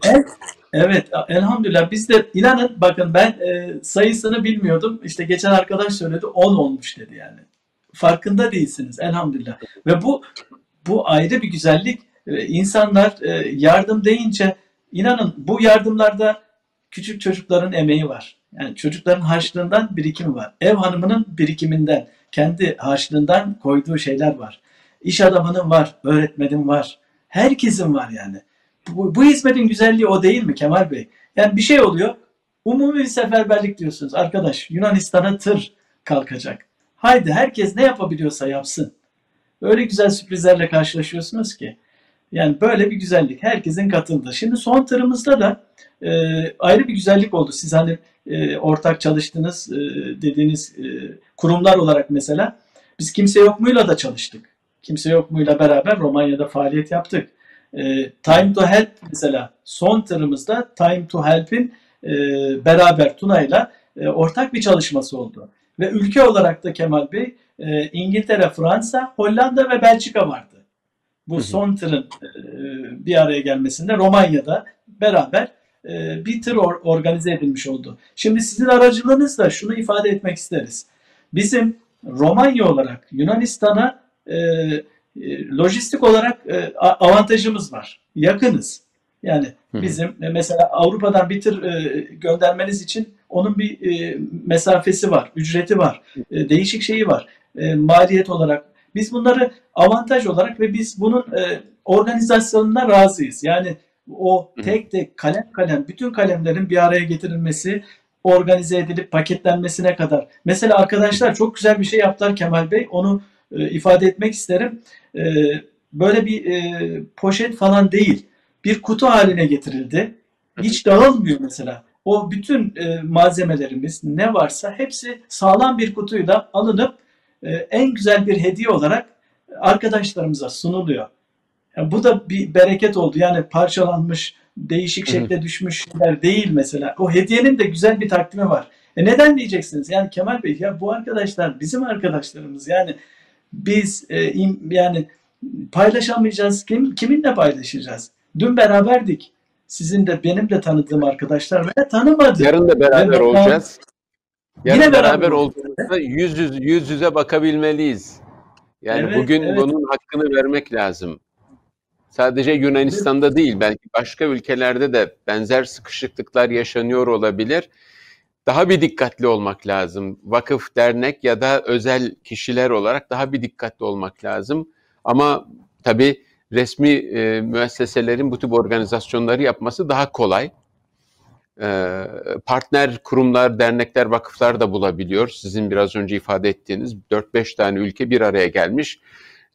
evet elhamdülillah biz de inanın bakın ben e, sayısını bilmiyordum. İşte geçen arkadaş söyledi 10 olmuş dedi yani. Farkında değilsiniz elhamdülillah. Ve bu bu ayrı bir güzellik. Ee, insanlar e, yardım deyince inanın bu yardımlarda küçük çocukların emeği var. Yani çocukların harçlığından birikimi var. Ev hanımının birikiminden, kendi harçlığından koyduğu şeyler var. İş adamının var, öğretmenin var. Herkesin var yani bu, bu hizmetin güzelliği o değil mi Kemal Bey? Yani bir şey oluyor. Umumi bir seferberlik diyorsunuz. Arkadaş Yunanistan'a tır kalkacak. Haydi herkes ne yapabiliyorsa yapsın. Öyle güzel sürprizlerle karşılaşıyorsunuz ki. Yani böyle bir güzellik. Herkesin katıldığı. Şimdi son tırımızda da e, ayrı bir güzellik oldu. Siz hani e, ortak çalıştığınız e, dediğiniz e, kurumlar olarak mesela biz kimse yok muyla da çalıştık. Kimse yok muyla beraber Romanya'da faaliyet yaptık. E, Time to Help mesela son tırımızda Time to Help'in e, beraber Tuna'yla e, ortak bir çalışması oldu. Ve ülke olarak da Kemal Bey e, İngiltere, Fransa, Hollanda ve Belçika vardı. Bu son tırın e, bir araya gelmesinde Romanya'da beraber e, bir tır or, organize edilmiş oldu. Şimdi sizin aracılığınızla şunu ifade etmek isteriz. Bizim Romanya olarak Yunanistan'a e, e, lojistik olarak e, avantajımız var. Yakınız. Yani bizim e, mesela Avrupa'dan bir tır göndermeniz için onun bir mesafesi var, ücreti var, değişik şeyi var. Maliyet olarak biz bunları avantaj olarak ve biz bunun organizasyonuna razıyız. Yani o tek tek kalem kalem bütün kalemlerin bir araya getirilmesi, organize edilip paketlenmesine kadar. Mesela arkadaşlar çok güzel bir şey yaptılar Kemal Bey. Onu e, ifade etmek isterim. E, böyle bir e, poşet falan değil. Bir kutu haline getirildi. Hiç dağılmıyor mesela. O bütün e, malzemelerimiz ne varsa hepsi sağlam bir kutuyla alınıp e, en güzel bir hediye olarak arkadaşlarımıza sunuluyor. Yani bu da bir bereket oldu. Yani parçalanmış, değişik şekle düşmüş şeyler değil mesela. O hediyenin de güzel bir takdimi var. E neden diyeceksiniz? Yani Kemal Bey ya bu arkadaşlar bizim arkadaşlarımız. Yani biz e, yani paylaşamayacağız. Kim, kiminle paylaşacağız? Dün beraberdik. Sizin de benim de tanıdığım arkadaşlar ve tanımadı. Yarın da beraber ve olacağız. Yarın Yine beraber, beraber olduğumuzda yüz, yüz, yüz yüze bakabilmeliyiz. Yani evet, bugün evet. bunun hakkını vermek lazım. Sadece Yunanistan'da değil, belki başka ülkelerde de benzer sıkışıklıklar yaşanıyor olabilir daha bir dikkatli olmak lazım. Vakıf, dernek ya da özel kişiler olarak daha bir dikkatli olmak lazım. Ama tabii resmi e, müesseselerin bu tip organizasyonları yapması daha kolay. E, partner kurumlar, dernekler, vakıflar da bulabiliyor. Sizin biraz önce ifade ettiğiniz 4-5 tane ülke bir araya gelmiş.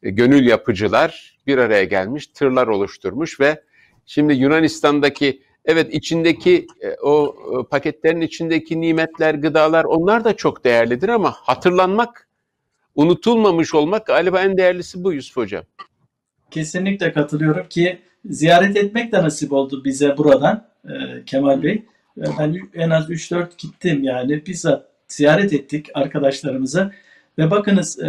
E, gönül yapıcılar bir araya gelmiş, tırlar oluşturmuş ve şimdi Yunanistan'daki evet içindeki e, o e, paketlerin içindeki nimetler, gıdalar onlar da çok değerlidir ama hatırlanmak, unutulmamış olmak galiba en değerlisi bu Yusuf Hocam. Kesinlikle katılıyorum ki ziyaret etmek de nasip oldu bize buradan Kemal Bey. Ben en az 3-4 gittim yani bizzat ziyaret ettik arkadaşlarımızı ve bakınız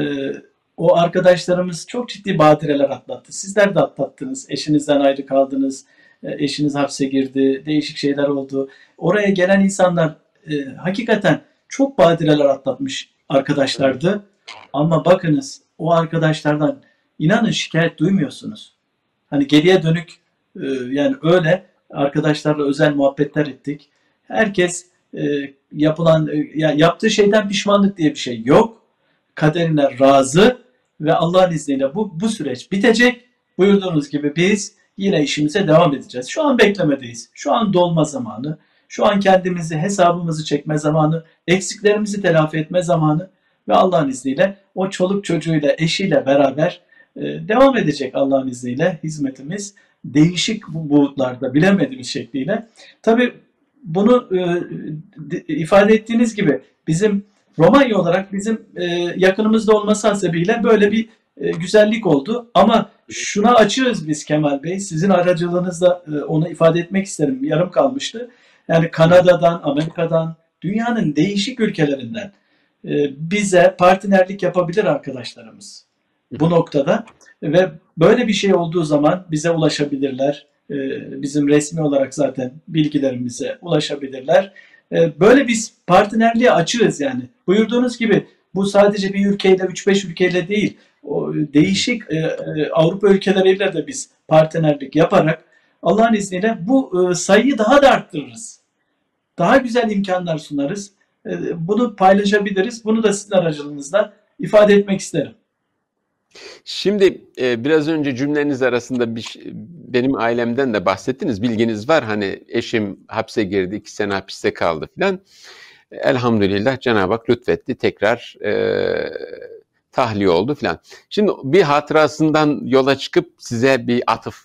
o arkadaşlarımız çok ciddi badireler atlattı. Sizler de atlattınız. Eşinizden ayrı kaldınız. E, eşiniz hapse girdi. Değişik şeyler oldu. Oraya gelen insanlar e, hakikaten çok badireler atlatmış arkadaşlardı. Ama bakınız o arkadaşlardan inanın şikayet duymuyorsunuz. Hani geriye dönük e, yani öyle arkadaşlarla özel muhabbetler ettik. Herkes e, yapılan e, ya yaptığı şeyden pişmanlık diye bir şey yok. Kaderine razı ve Allah'ın izniyle bu, bu süreç bitecek. Buyurduğunuz gibi biz yine işimize devam edeceğiz. Şu an beklemedeyiz. Şu an dolma zamanı. Şu an kendimizi, hesabımızı çekme zamanı, eksiklerimizi telafi etme zamanı ve Allah'ın izniyle o çoluk çocuğuyla, eşiyle beraber e, devam edecek Allah'ın izniyle hizmetimiz değişik boyutlarda bilemediğimiz şekliyle. Tabi bunu e, ifade ettiğiniz gibi bizim Romanya olarak bizim e, yakınımızda olması hasebiyle böyle bir e, güzellik oldu. Ama şuna açığız biz Kemal Bey. Sizin aracılığınızla e, onu ifade etmek isterim. Yarım kalmıştı. Yani Kanada'dan, Amerika'dan, dünyanın değişik ülkelerinden e, bize partnerlik yapabilir arkadaşlarımız bu noktada ve böyle bir şey olduğu zaman bize ulaşabilirler. E, bizim resmi olarak zaten bilgilerimize ulaşabilirler. E, böyle biz partnerliğe açığız yani. Buyurduğunuz gibi bu sadece bir ülkeyle, 3-5 ülkeyle değil, o değişik e, e, Avrupa ülkeleriyle de biz partnerlik yaparak Allah'ın izniyle bu e, sayıyı daha da arttırırız. Daha güzel imkanlar sunarız. E, bunu paylaşabiliriz. Bunu da sizin aracılığınızla ifade etmek isterim. Şimdi e, biraz önce cümleniz arasında bir benim ailemden de bahsettiniz. Bilginiz var hani eşim hapse girdi, iki sene hapiste kaldı filan. Elhamdülillah Cenab-ı Hak lütfetti tekrar e, tahliye oldu filan. Şimdi bir hatırasından yola çıkıp size bir atıf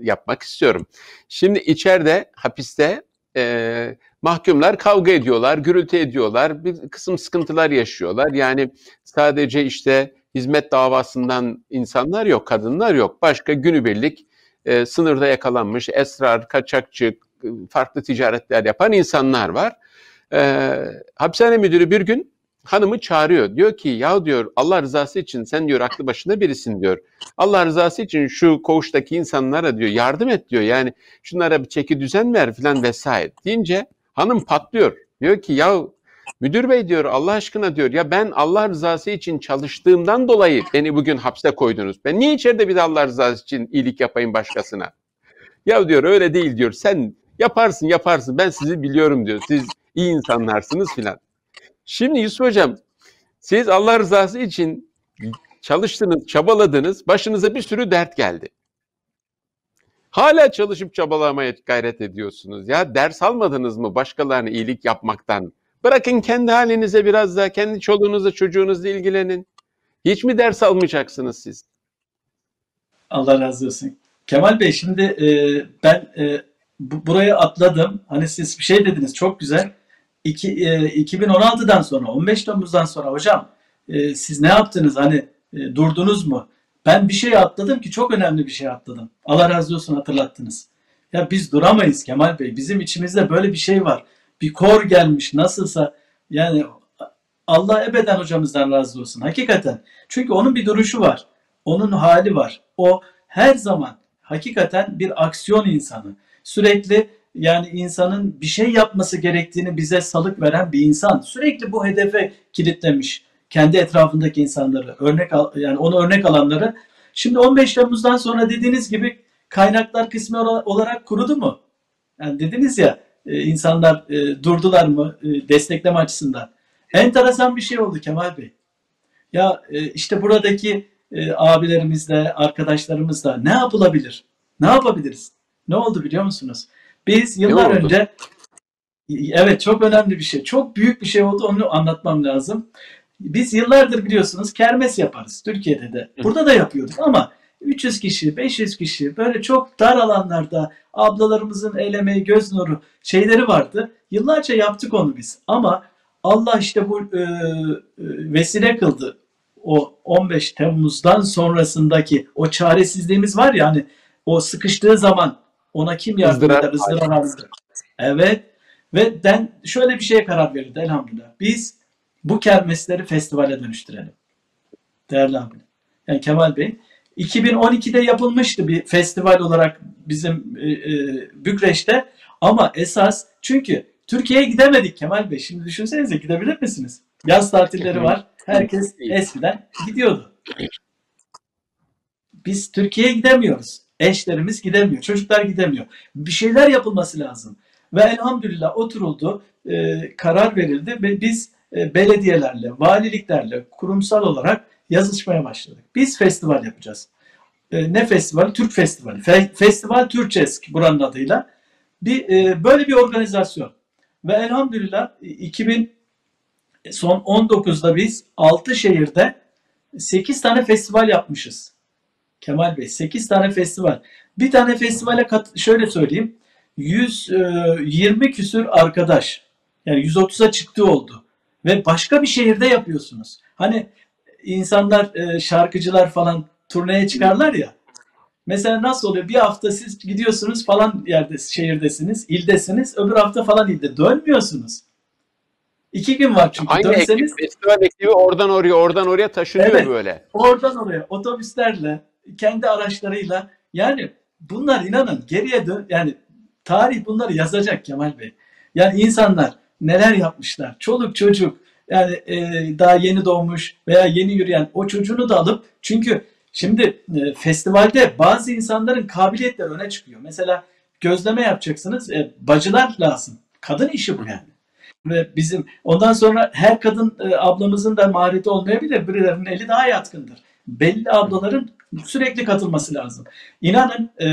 yapmak istiyorum. Şimdi içeride hapiste e, mahkumlar kavga ediyorlar, gürültü ediyorlar, bir kısım sıkıntılar yaşıyorlar. Yani sadece işte hizmet davasından insanlar yok, kadınlar yok. Başka günübirlik e, sınırda yakalanmış, esrar, kaçakçı, farklı ticaretler yapan insanlar var. E, hapishane müdürü bir gün hanımı çağırıyor. Diyor ki ya diyor Allah rızası için sen diyor aklı başında birisin diyor. Allah rızası için şu koğuştaki insanlara diyor yardım et diyor. Yani şunlara bir çeki düzen ver filan vesaire deyince hanım patlıyor. Diyor ki ya müdür bey diyor Allah aşkına diyor ya ben Allah rızası için çalıştığımdan dolayı beni bugün hapse koydunuz. Ben niye içeride bir de Allah rızası için iyilik yapayım başkasına? Ya diyor öyle değil diyor sen yaparsın yaparsın ben sizi biliyorum diyor. Siz iyi insanlarsınız filan. Şimdi Yusuf Hocam siz Allah rızası için çalıştınız, çabaladınız, başınıza bir sürü dert geldi. Hala çalışıp çabalamaya gayret ediyorsunuz. Ya ders almadınız mı başkalarına iyilik yapmaktan? Bırakın kendi halinize biraz daha, kendi çoluğunuzla çocuğunuzla ilgilenin. Hiç mi ders almayacaksınız siz? Allah razı olsun. Kemal Bey şimdi e, ben e, bu, buraya atladım. Hani siz bir şey dediniz çok güzel iki, e, 2016'dan sonra 15 Temmuz'dan sonra hocam e, siz ne yaptınız hani e, durdunuz mu? Ben bir şey atladım ki çok önemli bir şey atladım. Allah razı olsun hatırlattınız. Ya biz duramayız Kemal Bey. Bizim içimizde böyle bir şey var. Bir kor gelmiş nasılsa yani Allah ebeden hocamızdan razı olsun. Hakikaten. Çünkü onun bir duruşu var. Onun hali var. O her zaman hakikaten bir aksiyon insanı. Sürekli yani insanın bir şey yapması gerektiğini bize salık veren bir insan. Sürekli bu hedefe kilitlemiş kendi etrafındaki insanları, örnek yani onu örnek alanları. Şimdi 15 Temmuz'dan sonra dediğiniz gibi kaynaklar kısmı olarak kurudu mu? Yani dediniz ya e, insanlar e, durdular mı e, destekleme açısından? Enteresan bir şey oldu Kemal Bey. Ya işte buradaki abilerimizle, arkadaşlarımızla ne yapılabilir? Ne yapabiliriz? Ne oldu biliyor musunuz? Biz yıllar önce evet çok önemli bir şey. Çok büyük bir şey oldu. Onu anlatmam lazım. Biz yıllardır biliyorsunuz kermes yaparız Türkiye'de de. Burada da yapıyorduk ama 300 kişi, 500 kişi böyle çok dar alanlarda ablalarımızın el emeği, göz nuru şeyleri vardı. Yıllarca yaptık onu biz. Ama Allah işte bu e, e vesile kıldı. O 15 Temmuz'dan sonrasındaki o çaresizliğimiz var ya hani o sıkıştığı zaman ona kim yardım eder? ızdırar Evet. Ve den şöyle bir şeye karar verildi elhamdülillah. Biz bu kermesleri festivale dönüştürelim. Değerli abi. Yani Kemal Bey 2012'de yapılmıştı bir festival olarak bizim e, e, Bükreş'te ama esas çünkü Türkiye'ye gidemedik Kemal Bey. Şimdi düşünsenize gidebilir misiniz? Yaz tatilleri var. Herkes eskiden gidiyordu. Biz Türkiye'ye gidemiyoruz. Eşlerimiz gidemiyor. Çocuklar gidemiyor. Bir şeyler yapılması lazım. Ve elhamdülillah oturuldu. E, karar verildi ve biz e, belediyelerle, valiliklerle kurumsal olarak yazışmaya başladık. Biz festival yapacağız. E, ne festivali? Türk Festivali. Fe, festival Türkçesk buranın adıyla. Bir, e, böyle bir organizasyon. Ve elhamdülillah 2000 son 19'da biz 6 şehirde 8 tane festival yapmışız. Kemal Bey 8 tane festival. Bir tane festivale kat, şöyle söyleyeyim. 120 küsür arkadaş yani 130'a çıktı oldu. Ve başka bir şehirde yapıyorsunuz. Hani insanlar e, şarkıcılar falan turneye çıkarlar ya. Mesela nasıl oluyor? Bir hafta siz gidiyorsunuz falan yerde şehirdesiniz, ildesiniz. Öbür hafta falan ilde. Dönmüyorsunuz. İki gün var çünkü. Aynı Dönseniz, ekip, festival ekibi oradan oraya, oradan oraya taşınıyor evet, böyle. Oradan oraya. Otobüslerle, kendi araçlarıyla. Yani bunlar inanın geriye dön. Yani tarih bunları yazacak Kemal Bey. Yani insanlar neler yapmışlar. Çoluk çocuk yani e, daha yeni doğmuş veya yeni yürüyen o çocuğunu da alıp çünkü şimdi e, festivalde bazı insanların kabiliyetleri öne çıkıyor. Mesela gözleme yapacaksınız. E, bacılar lazım. Kadın işi bu yani. Ve bizim ondan sonra her kadın e, ablamızın da mahareti olmayabilir. Birilerinin eli daha yatkındır. Belli ablaların sürekli katılması lazım. İnanın e,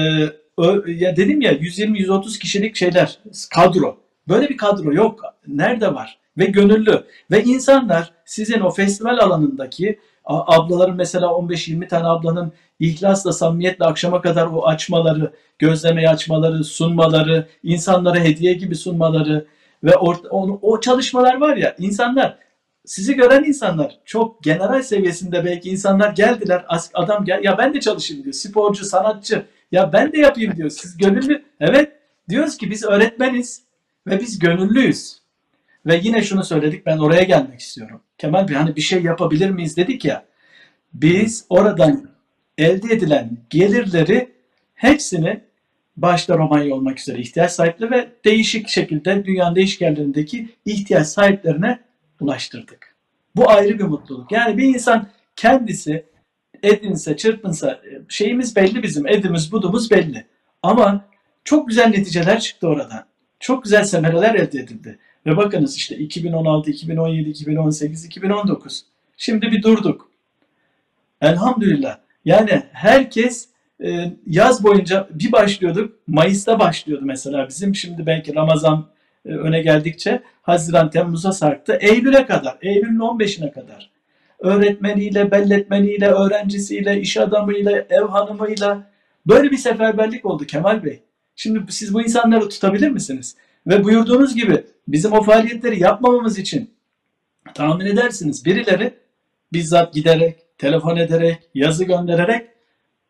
ö, ya dedim ya 120-130 kişilik şeyler kadro. Böyle bir kadro yok. Nerede var? Ve gönüllü. Ve insanlar sizin o festival alanındaki ablaların mesela 15-20 tane ablanın ihlasla, samimiyetle akşama kadar o açmaları, gözlemeyi açmaları, sunmaları, insanlara hediye gibi sunmaları ve orta, o, o çalışmalar var ya insanlar sizi gören insanlar çok general seviyesinde belki insanlar geldiler adam gel ya ben de çalışayım diyor sporcu sanatçı ya ben de yapayım diyor siz gönüllü evet diyoruz ki biz öğretmeniz ve biz gönüllüyüz ve yine şunu söyledik ben oraya gelmek istiyorum. Kemal Bey hani bir şey yapabilir miyiz dedik ya. Biz oradan elde edilen gelirleri hepsini başta Romanya olmak üzere ihtiyaç sahipleri ve değişik şekilde dünyanın değişik yerlerindeki ihtiyaç sahiplerine ulaştırdık. Bu ayrı bir mutluluk. Yani bir insan kendisi edinse, çırpınsa şeyimiz belli bizim. Edimiz, budumuz belli. Ama çok güzel neticeler çıktı oradan. Çok güzel semereler elde edildi. Ve bakınız işte 2016, 2017, 2018, 2019. Şimdi bir durduk. Elhamdülillah. Yani herkes e, yaz boyunca bir başlıyorduk. Mayıs'ta başlıyordu mesela bizim. Şimdi belki Ramazan e, öne geldikçe Haziran, Temmuz'a sarktı. Eylül'e kadar, Eylül'ün 15'ine kadar. Öğretmeniyle, belletmeniyle, öğrencisiyle, iş adamıyla, ev hanımıyla böyle bir seferberlik oldu Kemal Bey. Şimdi siz bu insanları tutabilir misiniz? Ve buyurduğunuz gibi bizim o faaliyetleri yapmamamız için tahmin edersiniz birileri bizzat giderek, telefon ederek, yazı göndererek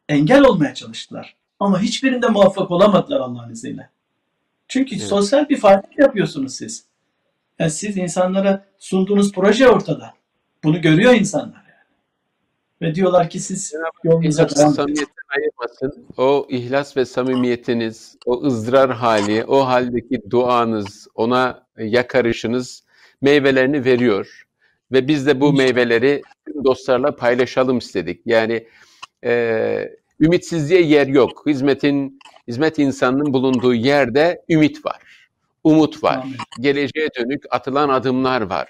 engel olmaya çalıştılar. Ama hiçbirinde muvaffak olamadılar Allah'ın izniyle. Çünkü evet. sosyal bir faaliyet yapıyorsunuz siz. Yani siz insanlara sunduğunuz proje ortada. Bunu görüyor insanlar yani. Ve diyorlar ki siz yolunuza devam edin ayırmasın. O ihlas ve samimiyetiniz, o ızdırar hali, o haldeki duanız, ona yakarışınız meyvelerini veriyor. Ve biz de bu meyveleri tüm dostlarla paylaşalım istedik. Yani e, ümitsizliğe yer yok. Hizmetin, hizmet insanının bulunduğu yerde ümit var. Umut var. Geleceğe dönük atılan adımlar var.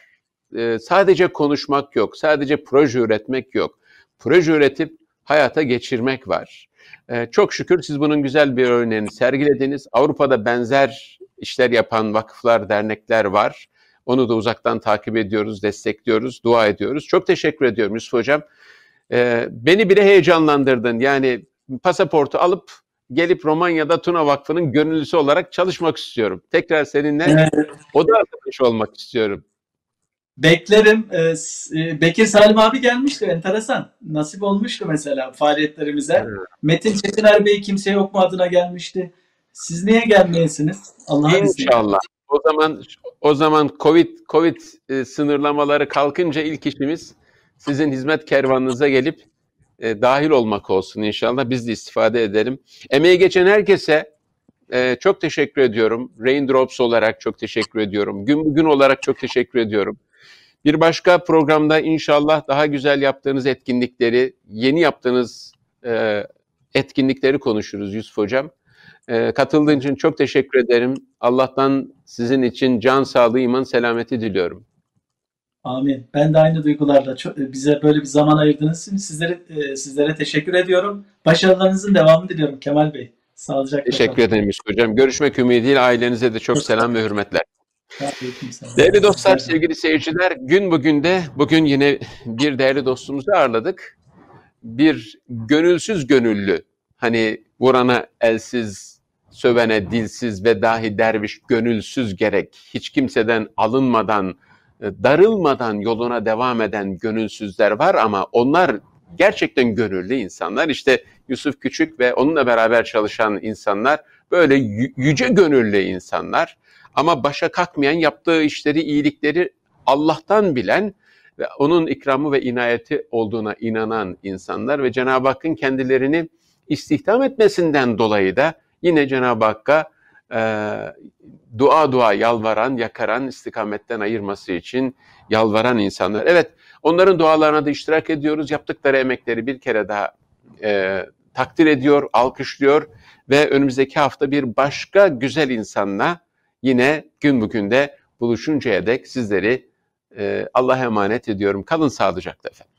E, sadece konuşmak yok. Sadece proje üretmek yok proje üretip hayata geçirmek var. Ee, çok şükür siz bunun güzel bir örneğini sergilediniz. Avrupa'da benzer işler yapan vakıflar, dernekler var. Onu da uzaktan takip ediyoruz, destekliyoruz, dua ediyoruz. Çok teşekkür ediyorum Yusuf Hocam. Ee, beni bile heyecanlandırdın. Yani pasaportu alıp gelip Romanya'da Tuna Vakfı'nın gönüllüsü olarak çalışmak istiyorum. Tekrar seninle evet. oda arkadaşı olmak istiyorum. Beklerim. Ee, e, Bekir Salim abi gelmişti. Enteresan. Nasip olmuştu mesela faaliyetlerimize. Evet. Metin Çetiner Bey kimse yok mu adına gelmişti. Siz niye gelmeyesiniz? Allah'a İnşallah. O zaman o zaman Covid Covid e, sınırlamaları kalkınca ilk işimiz sizin hizmet kervanınıza gelip e, dahil olmak olsun inşallah. Biz de istifade edelim. Emeği geçen herkese e, çok teşekkür ediyorum. Raindrops olarak çok teşekkür ediyorum. Gün bugün olarak çok teşekkür ediyorum. Bir başka programda inşallah daha güzel yaptığınız etkinlikleri, yeni yaptığınız e, etkinlikleri konuşuruz Yusuf Hocam. E, katıldığın için çok teşekkür ederim. Allah'tan sizin için can sağlığı, iman selameti diliyorum. Amin. Ben de aynı duygularla çok, bize böyle bir zaman ayırdığınız için sizlere e, sizlere teşekkür ediyorum. Başarılarınızın devamını diliyorum Kemal Bey. Sağlıcakla. Teşekkür kalın. ederim Yusuf Hocam. Görüşmek ümidiyle ailenize de çok selam ve hürmetler. Değerli dostlar, sevgili seyirciler, gün bugün de bugün yine bir değerli dostumuzu ağırladık. Bir gönülsüz gönüllü, hani vurana elsiz, sövene dilsiz ve dahi derviş gönülsüz gerek, hiç kimseden alınmadan, darılmadan yoluna devam eden gönülsüzler var ama onlar gerçekten gönüllü insanlar. İşte Yusuf Küçük ve onunla beraber çalışan insanlar böyle yüce gönüllü insanlar ama başa kalkmayan yaptığı işleri, iyilikleri Allah'tan bilen ve onun ikramı ve inayeti olduğuna inanan insanlar ve Cenab-ı Hakk'ın kendilerini istihdam etmesinden dolayı da yine Cenab-ı Hakk'a e, dua dua yalvaran, yakaran, istikametten ayırması için yalvaran insanlar. Evet, onların dualarına da iştirak ediyoruz. Yaptıkları emekleri bir kere daha e, takdir ediyor, alkışlıyor ve önümüzdeki hafta bir başka güzel insanla yine gün bugün de buluşuncaya dek sizleri e, Allah'a emanet ediyorum. Kalın sağlıcakla efendim.